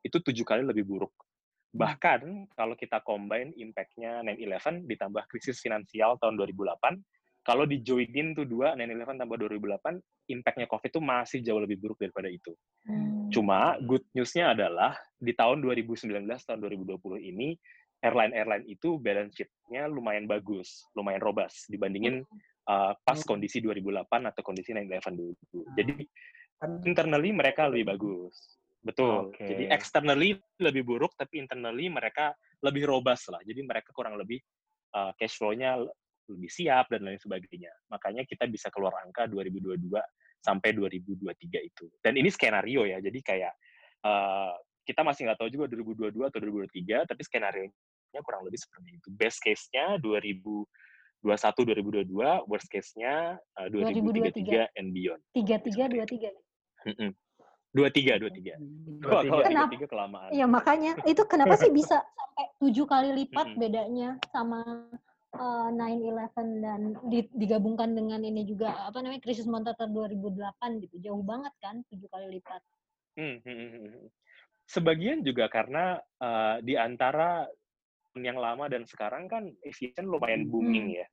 [SPEAKER 4] itu tujuh kali lebih buruk. Bahkan kalau kita combine impact-nya 9/11 ditambah krisis finansial tahun 2008, kalau dijoinin tuh dua 9/11 tambah 2008, impact-nya COVID itu masih jauh lebih buruk daripada itu.
[SPEAKER 2] Hmm.
[SPEAKER 4] Cuma good news-nya adalah di tahun 2019 tahun 2020 ini airline-airline itu balance sheet-nya lumayan bagus, lumayan robust dibandingin uh, pas
[SPEAKER 3] Oh.
[SPEAKER 4] kondisi 2008 atau kondisi 9/11 dulu. Jadi internally mereka lebih bagus. Betul.
[SPEAKER 1] Oke.
[SPEAKER 4] Jadi externally lebih buruk tapi internally mereka lebih robust lah. Jadi mereka kurang lebih uh, cash flow-nya lebih siap dan lain sebagainya. Makanya kita bisa keluar angka 2022 sampai 2023 itu. Dan ini skenario ya. Jadi kayak uh, kita masih nggak tahu juga 2022 atau 2023, tapi skenario-nya kurang lebih seperti itu. Best case-nya 2021 2022, worst case-nya uh, 2033 and beyond.
[SPEAKER 2] Tiga tiga dua tiga.
[SPEAKER 4] Mm-mm. Dua tiga, dua tiga.
[SPEAKER 3] Hmm.
[SPEAKER 4] Kalau tiga kelamaan.
[SPEAKER 2] Ya makanya itu kenapa sih bisa sampai tujuh kali lipat
[SPEAKER 4] Mm-mm.
[SPEAKER 2] bedanya sama uh, 9/11 dan di- digabungkan dengan ini juga apa namanya krisis moneter 2008 gitu jauh banget kan tujuh kali lipat.
[SPEAKER 4] Hmm, hmm, hmm, hmm, hmm. Sebagian juga karena uh, di antara yang lama dan sekarang kan aviation lumayan
[SPEAKER 3] Hmm.
[SPEAKER 4] booming ya.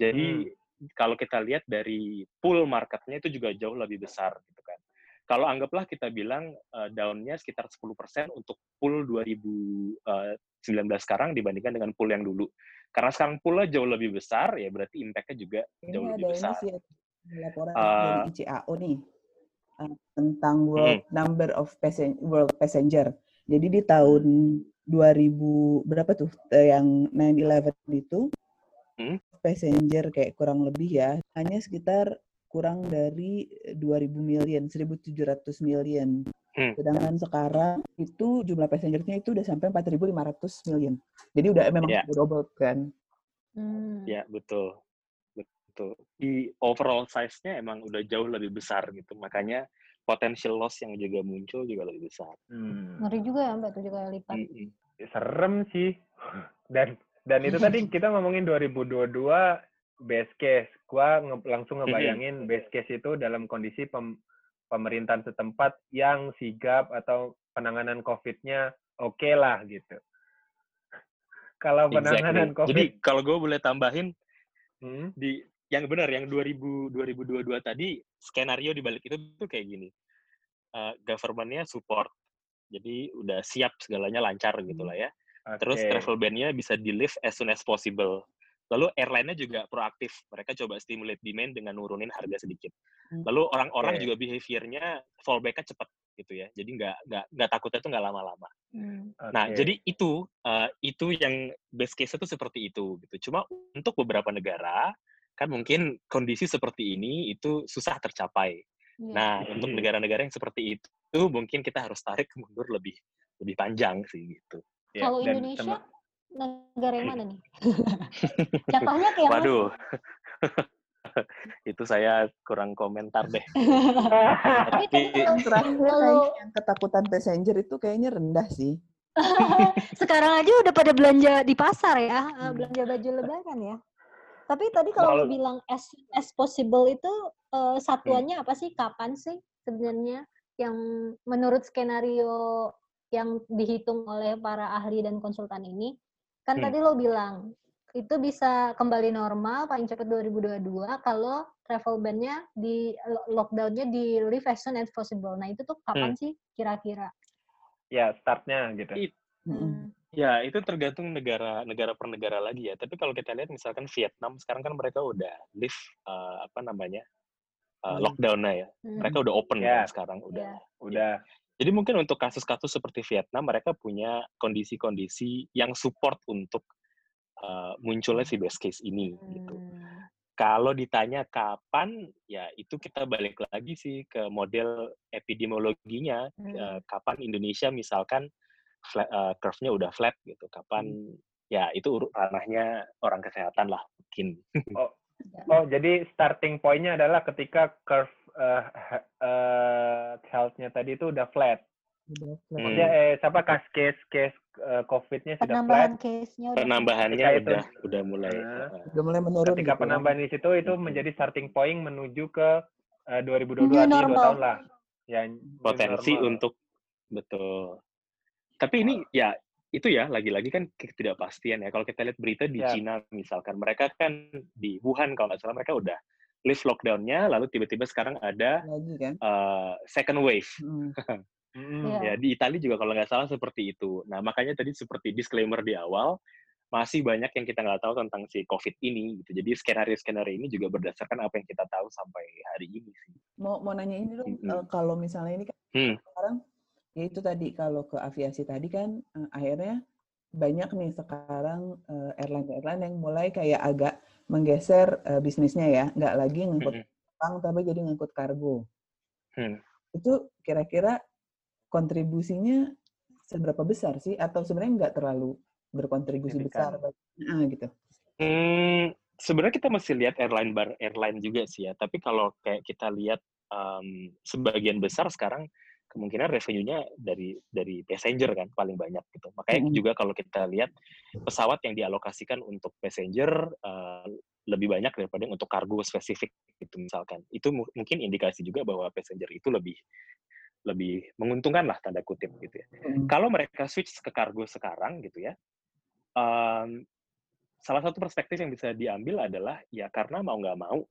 [SPEAKER 4] Jadi kalau kita lihat dari pool marketnya itu juga jauh lebih besar gitu kan. Kalau anggaplah kita bilang uh, down-nya sekitar 10% untuk pool 2019 sekarang dibandingkan dengan pool yang dulu. Karena sekarang pool-nya jauh lebih besar, ya berarti impact-nya juga jauh
[SPEAKER 3] Ini
[SPEAKER 4] lebih
[SPEAKER 3] ada ini
[SPEAKER 4] besar.
[SPEAKER 3] sih laporan
[SPEAKER 4] Uh,
[SPEAKER 3] dari ICAO nih uh, tentang world number of passen world passenger. Jadi di tahun 2000 berapa tuh yang 9/11 itu
[SPEAKER 4] Hmm.
[SPEAKER 3] passenger kayak kurang lebih ya hanya sekitar kurang dari 2000 million, 1700 million.
[SPEAKER 4] Hmm.
[SPEAKER 3] Sedangkan sekarang itu jumlah passengernya itu udah sampai 4500 million. Jadi udah memang
[SPEAKER 4] Ya.
[SPEAKER 3] udah double kan.
[SPEAKER 2] Hmm.
[SPEAKER 4] Ya, betul. Betul. Di overall size-nya emang udah jauh lebih besar gitu. Makanya potential loss yang juga muncul juga lebih besar.
[SPEAKER 1] Hmm.
[SPEAKER 2] Ngeri juga ya mbak tujuh kali lipat.
[SPEAKER 4] Mm-mm.
[SPEAKER 1] serem sih. Dan dan itu tadi kita ngomongin 2022 best case. Gua nge- langsung ngebayangin best case itu dalam kondisi pem- pemerintahan setempat yang sigap atau penanganan COVID-nya oke lah gitu. Kalau penanganan
[SPEAKER 4] Exactly.
[SPEAKER 1] COVID,
[SPEAKER 4] Jadi kalau gue boleh tambahin
[SPEAKER 1] Hmm?
[SPEAKER 4] di yang benar yang 2000 2022 tadi skenario di balik itu tuh kayak gini. Eh, government-nya support. Jadi udah siap segalanya lancar gitu lah ya. Terus travel ban-nya bisa di-lift as soon as possible. Lalu airline-nya juga proaktif. Mereka coba stimulate demand dengan nurunin harga sedikit.
[SPEAKER 3] Hmm.
[SPEAKER 4] Lalu orang-orang
[SPEAKER 1] Oke.
[SPEAKER 4] juga behavior-nya fallback-nya cepat. gitu ya. Jadi nggak nggak nggak takutnya itu nggak lama-lama.
[SPEAKER 2] Hmm.
[SPEAKER 4] Nah, jadi itu eh, itu yang best case itu seperti itu gitu. Cuma untuk beberapa negara kan mungkin kondisi seperti ini itu susah tercapai.
[SPEAKER 2] Iya.
[SPEAKER 4] Nah, untuk
[SPEAKER 1] Hmm.
[SPEAKER 4] negara-negara yang seperti itu mungkin kita harus tarik mundur lebih lebih panjang sih gitu.
[SPEAKER 1] Ya,
[SPEAKER 2] Kalau Indonesia, negara yang mana nih? Yang mana?
[SPEAKER 4] Waduh. itu saya kurang komentar deh.
[SPEAKER 2] Tapi kalau-
[SPEAKER 3] yang ketakutan passenger itu kayaknya rendah sih.
[SPEAKER 2] sekarang aja udah pada belanja di pasar ya, eh,
[SPEAKER 3] Hmm.
[SPEAKER 2] belanja baju lebaran ya. Tapi tadi kalau
[SPEAKER 1] Kalau-
[SPEAKER 2] lu bilang as as possible itu eh, satuannya apa sih? Kapan sih sebenarnya yang menurut skenario yang dihitung oleh para ahli dan konsultan ini? Kan
[SPEAKER 4] Hmm.
[SPEAKER 2] tadi lo bilang itu bisa kembali normal paling cepat 2022 kalau travel ban-nya di lo- lockdown-nya di lift as soon as possible. Nah, itu tuh kapan sih kira-kira?
[SPEAKER 1] ya startnya gitu.
[SPEAKER 4] It-
[SPEAKER 3] Mm-mm.
[SPEAKER 2] Hmm.
[SPEAKER 4] Ya, itu tergantung negara negara per negara lagi ya. Tapi kalau kita lihat misalkan Vietnam sekarang kan mereka udah lift eh, apa namanya? eh,
[SPEAKER 3] Hmm.
[SPEAKER 4] lockdown-nya ya.
[SPEAKER 2] Hmm.
[SPEAKER 4] Mereka udah open
[SPEAKER 1] Ya.
[SPEAKER 4] kan sekarang udah.
[SPEAKER 2] Iya.
[SPEAKER 1] Udah.
[SPEAKER 4] Jadi mungkin untuk kasus-kasus seperti Vietnam mereka punya kondisi-kondisi yang support untuk eh, munculnya si best case ini gitu.
[SPEAKER 2] Hmm.
[SPEAKER 4] Kalau ditanya kapan, ya itu kita balik lagi sih ke model epidemiologinya.
[SPEAKER 2] Hmm.
[SPEAKER 4] Eh, kapan Indonesia misalkan flat, eh, curve-nya udah flat gitu. Kapan ya itu ranahnya orang kesehatan lah mungkin.
[SPEAKER 1] Oh, jadi starting point-nya adalah ketika curve eh, he- eh, health-nya tadi itu udah flat.
[SPEAKER 3] Udah flat.
[SPEAKER 4] Hmm.
[SPEAKER 1] Maksudnya eh siapa kas case case eh, COVID-nya sudah flat.
[SPEAKER 2] penambahan case-nya udah
[SPEAKER 4] Penambahannya
[SPEAKER 1] itu-
[SPEAKER 4] udah udah mulai. Eh,
[SPEAKER 3] Udah mulai menurun.
[SPEAKER 1] Ketika
[SPEAKER 3] gitu ya.
[SPEAKER 1] penambahan di situ itu
[SPEAKER 4] Hmm.
[SPEAKER 1] menjadi starting point menuju ke eh, 2022
[SPEAKER 2] New
[SPEAKER 1] artinya dua
[SPEAKER 2] normal.
[SPEAKER 1] tahun lah. Ya,
[SPEAKER 4] potensi
[SPEAKER 1] normal.
[SPEAKER 4] untuk betul. Tapi ini ya itu ya lagi-lagi kan ketidakpastian ya. Kalau kita lihat berita di
[SPEAKER 1] Ya.
[SPEAKER 4] Cina misalkan, mereka kan di Wuhan kalau nggak salah mereka udah lift lockdown-nya, lalu tiba-tiba sekarang ada
[SPEAKER 3] Lagi kan.
[SPEAKER 4] uh, second wave.
[SPEAKER 3] Hmm.
[SPEAKER 1] Mm-mm.
[SPEAKER 2] Iya.
[SPEAKER 4] Ya di Italia juga kalau nggak salah seperti itu. Nah makanya tadi seperti disclaimer di awal, masih banyak yang kita nggak tahu tentang si COVID ini. Gitu. Jadi skenario-skenario ini juga berdasarkan apa yang kita tahu sampai hari ini sih.
[SPEAKER 3] Mau mau nanya ini dong,
[SPEAKER 4] Mm-mm.
[SPEAKER 3] eh, kalau misalnya ini kan
[SPEAKER 4] Hmm.
[SPEAKER 3] sekarang ya itu tadi kalau ke aviasi tadi kan eh, akhirnya banyak nih sekarang eh, airline-airline yang mulai kayak agak menggeser eh, bisnisnya ya, nggak lagi ngangkut
[SPEAKER 4] Mm-mm.
[SPEAKER 3] penumpang tapi jadi ngangkut kargo.
[SPEAKER 4] Hmm.
[SPEAKER 3] Itu kira-kira kontribusinya seberapa besar sih? Atau sebenarnya nggak terlalu berkontribusi besar?
[SPEAKER 1] Signifikan.
[SPEAKER 3] Ah, gitu.
[SPEAKER 4] Hmm, sebenarnya kita mesti lihat airline bar airline juga sih ya. Tapi kalau kayak kita lihat em, sebagian besar sekarang kemungkinan revenue-nya dari dari passenger kan paling banyak gitu. Makanya
[SPEAKER 3] Mm-mm.
[SPEAKER 4] juga kalau kita lihat pesawat yang dialokasikan untuk passenger eh, lebih banyak daripada yang untuk kargo spesifik gitu misalkan. Itu mu- mungkin indikasi juga bahwa passenger itu lebih lebih menguntungkan lah tanda kutip gitu ya
[SPEAKER 3] Mm.
[SPEAKER 4] kalau mereka switch ke kargo sekarang gitu ya, em, salah satu perspektif yang bisa diambil adalah ya karena mau nggak mau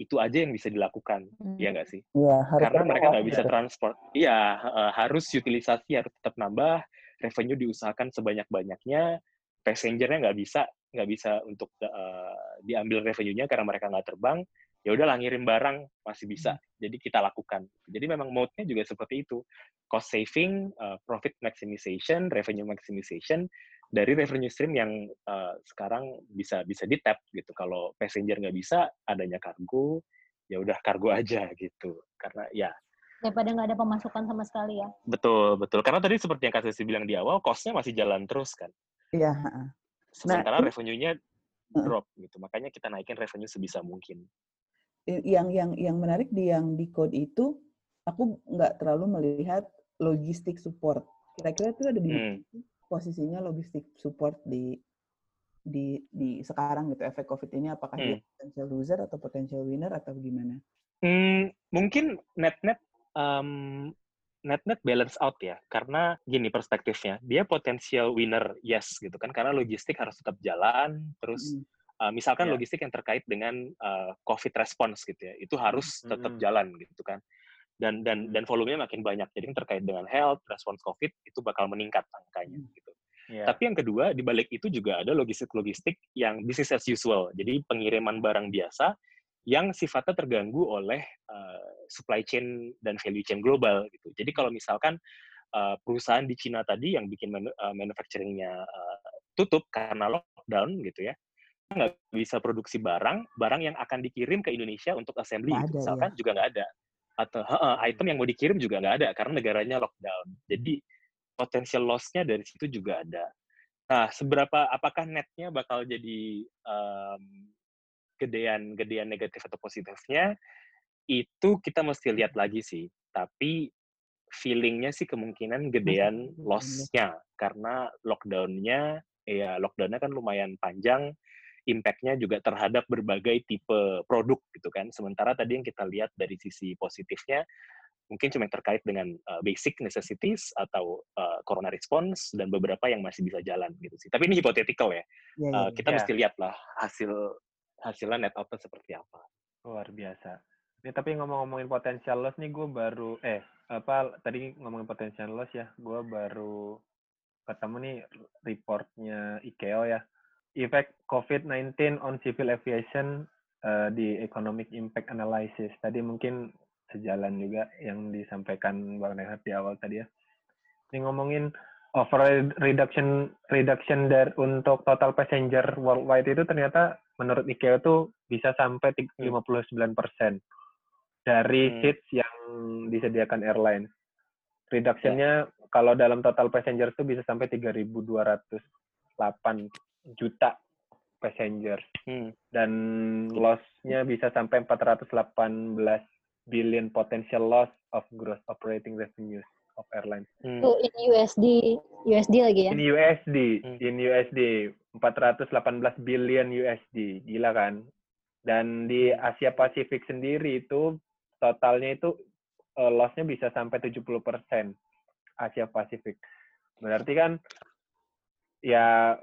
[SPEAKER 4] itu aja yang bisa dilakukan,
[SPEAKER 2] Hmm.
[SPEAKER 4] ya nggak sih?
[SPEAKER 3] Iya, harus
[SPEAKER 4] Karena mereka nggak bisa transport, iya eh, harus utilisasi harus tetap nambah, revenue diusahakan sebanyak-banyaknya, passengernya nggak bisa nggak bisa untuk eh, diambil revenue-nya karena mereka nggak terbang, ya udahlah ngirim barang masih bisa, jadi kita lakukan. Jadi memang mode-nya juga seperti itu, cost saving, eh, profit maximization, revenue maximization dari revenue stream yang eh, sekarang bisa bisa di tap gitu. Kalau passenger nggak bisa, adanya kargo, ya udah kargo aja gitu. Karena ya
[SPEAKER 2] daripada nggak ada pemasukan sama sekali ya.
[SPEAKER 4] betul betul. Karena tadi seperti yang Kak Sesi bilang di awal, cost-nya masih jalan terus kan.
[SPEAKER 3] Iya, heeh.
[SPEAKER 4] Sementara
[SPEAKER 3] ini-
[SPEAKER 4] revenue-nya drop gitu. Makanya kita naikin revenue sebisa mungkin.
[SPEAKER 3] yang yang yang menarik di yang di code itu aku nggak terlalu melihat logistik support. Kira-kira itu ada di mana
[SPEAKER 4] Hmm.
[SPEAKER 3] Posisinya logistik support di di di sekarang gitu efek covid ini apakah dia
[SPEAKER 4] Hmm.
[SPEAKER 3] potential loser atau potential winner atau gimana?
[SPEAKER 4] Hmm, mungkin net-net um, net-net balance out ya. Karena gini perspektifnya, dia potensial winner yes gitu kan. Karena logistik harus tetap jalan, terus
[SPEAKER 3] Mm.
[SPEAKER 4] uh, misalkan
[SPEAKER 1] Ya.
[SPEAKER 4] logistik yang terkait dengan uh, COVID response gitu ya, itu harus tetap
[SPEAKER 1] Mm-mm.
[SPEAKER 4] jalan gitu kan. Dan dan dan volumenya makin banyak. Jadi yang terkait dengan health, response COVID itu bakal meningkat angkanya gitu.
[SPEAKER 1] Iya.
[SPEAKER 4] Tapi yang kedua, di balik itu juga ada logistik-logistik yang business as usual. Jadi pengiriman barang biasa yang sifatnya terganggu oleh uh, supply chain dan value chain global gitu. Jadi kalau misalkan uh, perusahaan di Cina tadi yang bikin manu, uh, manufacturingnya uh, tutup karena lockdown gitu ya, nggak bisa produksi barang, barang yang akan dikirim ke Indonesia untuk assembly gitu,
[SPEAKER 3] ada,
[SPEAKER 4] misalkan juga nggak ada. Atau uh, item yang mau dikirim juga nggak ada karena negaranya lockdown. Jadi potensial loss-nya dari situ juga ada. Nah, seberapa apakah netnya bakal jadi um, gedean gedean negatif atau positifnya itu kita mesti lihat lagi sih. Tapi feelingnya sih kemungkinan gedean loss-nya karena lockdown-nya ya lockdown-nya kan lumayan panjang impact-nya juga terhadap berbagai tipe produk gitu kan. Sementara tadi yang kita lihat dari sisi positifnya mungkin cuma terkait dengan uh, basic necessities atau uh, corona response dan beberapa yang masih bisa jalan gitu sih. Tapi ini hypothetical ya.
[SPEAKER 3] Ya, ya,
[SPEAKER 4] Uh,
[SPEAKER 3] ya.
[SPEAKER 4] kita
[SPEAKER 1] Ya.
[SPEAKER 4] mesti lihat lah hasil hasilnya net output seperti apa.
[SPEAKER 1] Luar biasa. Ini tapi ngomong-ngomongin potensial loss nih gue baru eh apa tadi ngomongin potensial loss ya, gue baru ketemu nih reportnya IKEO ya. Effect COVID-19 on civil aviation eh, di economic impact analysis. Tadi mungkin sejalan juga yang disampaikan Bang Rehat di awal tadi ya. Ini ngomongin overall reduction reduction dari untuk total passenger worldwide itu ternyata menurut IKEA itu bisa sampai tig- 59% dari
[SPEAKER 4] Hmm.
[SPEAKER 1] seats yang disediakan airline. Reductionnya kalau dalam total passenger itu bisa sampai 3.208 juta passenger
[SPEAKER 4] Hmm.
[SPEAKER 1] dan loss-nya bisa sampai 418 billion potential loss of gross operating revenues of airlines.
[SPEAKER 4] Hmm.
[SPEAKER 2] Tuh in USD, USD lagi ya.
[SPEAKER 1] In USD,
[SPEAKER 4] Hmm.
[SPEAKER 1] in USD 418 billion USD, gila kan? Dan di Asia Pasifik sendiri itu totalnya itu eh, loss-nya bisa sampai 70% Asia Pasifik. Berarti kan ya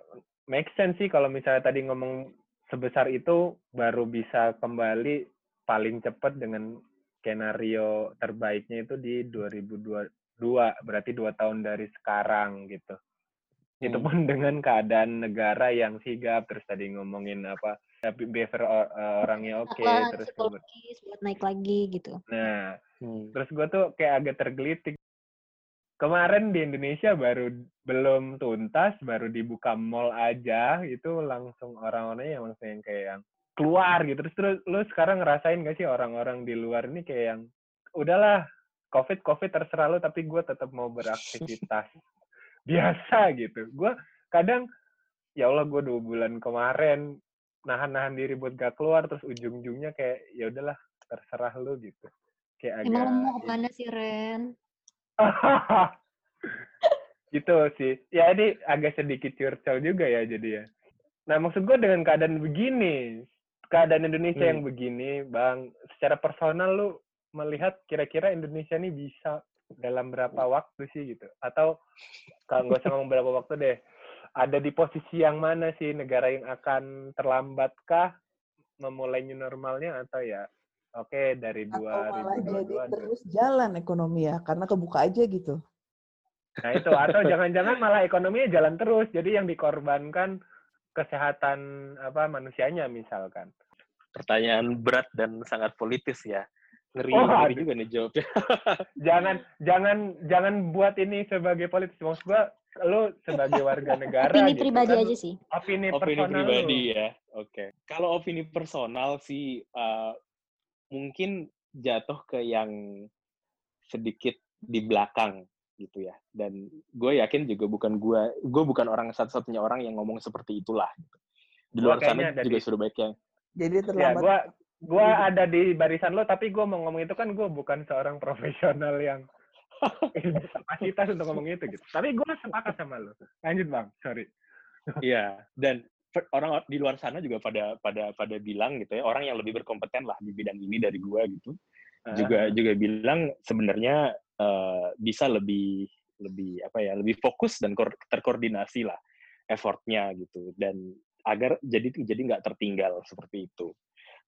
[SPEAKER 1] make sense sih kalau misalnya tadi ngomong sebesar itu baru bisa kembali paling cepat dengan skenario terbaiknya itu di 2022 berarti dua tahun dari sekarang gitu itu
[SPEAKER 4] Hmm.
[SPEAKER 1] pun dengan keadaan negara yang sigap terus tadi ngomongin apa tapi behavior or- eh, orangnya oke
[SPEAKER 2] Apa
[SPEAKER 1] terus
[SPEAKER 2] buat naik lagi gitu.
[SPEAKER 1] nah
[SPEAKER 4] Hmm.
[SPEAKER 1] terus gue tuh kayak agak tergelitik kemarin di Indonesia baru belum tuntas baru dibuka mall aja itu langsung orang-orangnya yang langsung yang kayak yang keluar gitu. Terus terus lu sekarang ngerasain gak sih orang-orang di luar ini kayak yang udahlah covid covid terserah lu tapi gue tetap mau beraktivitas biasa gitu. Gue kadang ya Allah gue dua bulan kemarin nahan-nahan diri buat gak keluar terus ujung-ujungnya kayak ya udahlah terserah lu gitu. Kayak agak
[SPEAKER 2] Emang lo mau ke mana sih Ren?
[SPEAKER 1] gitu sih. Ya ini agak sedikit curcol juga ya jadi ya. Nah maksud gue dengan keadaan begini, keadaan Indonesia
[SPEAKER 4] Hmm.
[SPEAKER 1] yang begini, Bang, secara personal lu melihat kira-kira Indonesia ini bisa dalam berapa waktu sih gitu? Atau kalau nggak usah ngomong berapa waktu deh, ada di posisi yang mana sih negara yang akan terlambatkah memulai new normalnya atau ya oke dari
[SPEAKER 3] Atau malah jadi
[SPEAKER 1] 2022
[SPEAKER 3] terus jalan ekonomi ya, karena kebuka aja gitu.
[SPEAKER 1] Nah itu atau jangan-jangan malah ekonominya jalan terus. Jadi yang dikorbankan kesehatan apa manusianya misalkan.
[SPEAKER 4] Pertanyaan berat dan sangat politis ya. Ngeri,
[SPEAKER 1] Oh,
[SPEAKER 4] ngeri juga nih jawabnya.
[SPEAKER 1] Jangan jangan jangan buat ini sebagai politis. Maksud gua lu sebagai warga negara
[SPEAKER 2] Opini
[SPEAKER 1] gitu
[SPEAKER 2] pribadi
[SPEAKER 1] kan,
[SPEAKER 2] aja sih.
[SPEAKER 1] Opini,
[SPEAKER 4] opini
[SPEAKER 1] personal
[SPEAKER 4] pribadi
[SPEAKER 1] lu.
[SPEAKER 4] ya. Oke. Kalau opini personal sih uh, mungkin jatuh ke yang sedikit di belakang gitu ya. Dan gue yakin juga bukan gue, gue bukan orang satu-satunya orang yang ngomong seperti itulah. Gitu. Di luar sana juga
[SPEAKER 1] di-
[SPEAKER 4] sudah banyak yang
[SPEAKER 3] Jadi
[SPEAKER 1] Ya,
[SPEAKER 3] terlambat.
[SPEAKER 1] gua gua ada di barisan lo tapi gua mau ngomong itu kan gua bukan seorang profesional yang kapasitas untuk ngomong itu gitu. Tapi gua sepakat sama lo. Lanjut, Bang. Sorry.
[SPEAKER 4] Iya, dan orang di luar sana juga pada pada pada bilang gitu ya, orang yang lebih berkompeten lah di bidang ini dari gua gitu. Juga juga bilang sebenarnya eh, bisa lebih lebih apa ya, lebih fokus dan terkoordinasi lah effortnya gitu dan agar jadi jadi nggak tertinggal seperti itu.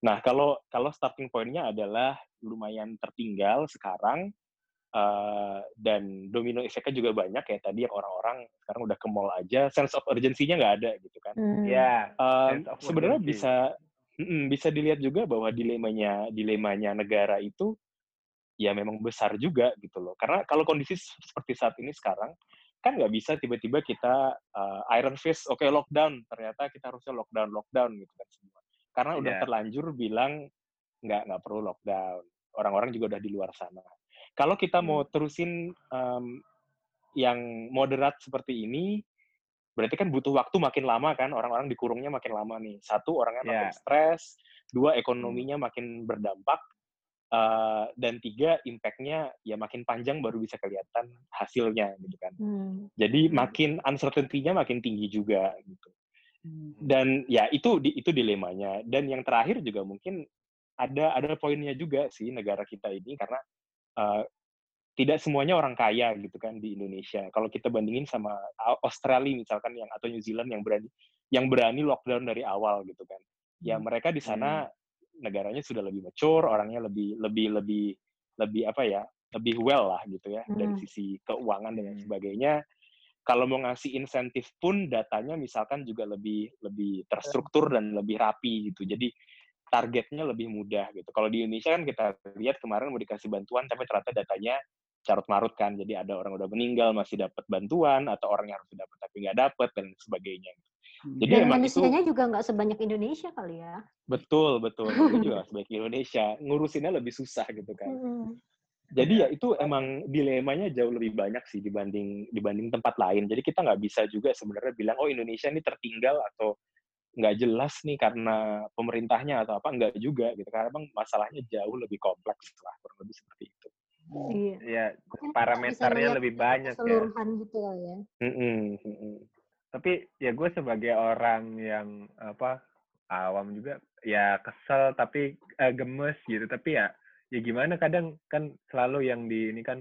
[SPEAKER 4] Nah, kalau kalau starting point-nya adalah lumayan tertinggal sekarang eh, dan domino efeknya juga banyak ya tadi yang orang-orang sekarang udah ke mall aja sense of urgency-nya nggak ada gitu kan.
[SPEAKER 2] Hmm.
[SPEAKER 1] Ya.
[SPEAKER 4] Um,
[SPEAKER 1] Sense of
[SPEAKER 4] sebenarnya bisa mm, bisa dilihat juga bahwa dilemanya dilemanya negara itu ya memang besar juga gitu loh. Karena kalau kondisi seperti saat ini sekarang, kan nggak bisa tiba-tiba kita uh, iron fist, oke okay, lockdown, ternyata kita harusnya lockdown, lockdown gitu kan semua. Karena udah yeah. terlanjur bilang nggak nggak perlu lockdown. Orang-orang juga udah di luar sana. Kalau kita mau hmm. terusin um, yang moderat seperti ini, berarti kan butuh waktu makin lama kan orang-orang dikurungnya makin lama nih. Satu orangnya yeah. makin stres, dua ekonominya hmm. makin berdampak, uh, dan tiga impact-nya ya makin panjang baru bisa kelihatan hasilnya gitu kan. Hmm. Jadi makin uncertainty-nya makin tinggi juga gitu. Hmm. Dan ya itu itu dilemanya. Dan yang terakhir juga mungkin ada ada poinnya juga sih negara kita ini karena uh, tidak semuanya orang kaya gitu kan di Indonesia. Kalau kita bandingin sama Australia misalkan yang atau New Zealand yang berani yang berani lockdown dari awal gitu kan. Ya hmm. mereka di sana hmm negaranya sudah lebih mature, orangnya lebih lebih lebih lebih apa ya, lebih well lah gitu ya hmm. dari sisi keuangan dan hmm. sebagainya. Kalau mau ngasih insentif pun datanya misalkan juga lebih lebih terstruktur dan lebih rapi gitu. Jadi targetnya lebih mudah gitu. Kalau di Indonesia kan kita lihat kemarin mau dikasih bantuan tapi ternyata datanya carut marut kan. Jadi ada orang udah meninggal masih dapat bantuan atau orang yang harus dapat tapi nggak dapat dan sebagainya.
[SPEAKER 2] Hmm. Jadi Dan manusianya itu, juga nggak sebanyak Indonesia kali ya.
[SPEAKER 4] Betul, betul. itu juga sebanyak Indonesia. Ngurusinnya lebih susah gitu kan. Hmm. Jadi ya itu emang dilemanya jauh lebih banyak sih dibanding dibanding tempat lain. Jadi kita nggak bisa juga sebenarnya bilang oh Indonesia ini tertinggal atau nggak jelas nih karena pemerintahnya atau apa nggak juga gitu karena emang masalahnya jauh lebih kompleks lah kurang lebih seperti itu.
[SPEAKER 1] Iya, ya, parameternya lebih banyak
[SPEAKER 2] ya. Keseluruhan gitu ya.
[SPEAKER 4] Mm -mm
[SPEAKER 1] tapi ya gue sebagai orang yang apa awam juga ya kesel tapi uh, gemes gitu tapi ya ya gimana kadang kan selalu yang di ini kan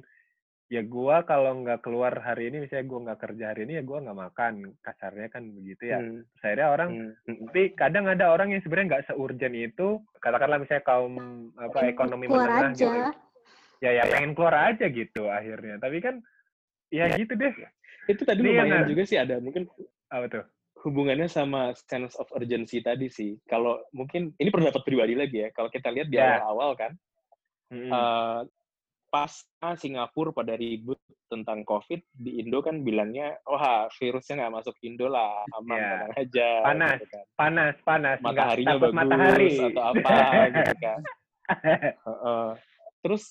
[SPEAKER 1] ya gue kalau nggak keluar hari ini misalnya gue nggak kerja hari ini ya gue nggak makan kasarnya kan begitu ya hmm. saya orang hmm. tapi kadang ada orang yang sebenarnya nggak seurgen itu katakanlah misalnya kaum apa ekonomi
[SPEAKER 2] keluar menengah gitu. aja. gitu
[SPEAKER 1] ya ya pengen keluar aja gitu akhirnya tapi kan ya gitu deh
[SPEAKER 4] itu tadi Ini lumayan juga sih ada mungkin
[SPEAKER 1] apa tuh?
[SPEAKER 4] Hubungannya sama sense of urgency tadi sih. Kalau mungkin ini pendapat pribadi lagi ya. Kalau kita lihat di yeah. awal-awal kan, hmm. uh, pas Singapura pada ribut tentang COVID di Indo kan bilangnya, wah virusnya nggak masuk Indo lah, aman yeah. aja.
[SPEAKER 1] Panas, gitu kan. panas, panas.
[SPEAKER 4] Mataharinya bagus matahari. atau apa gitu kan. Uh, uh. Terus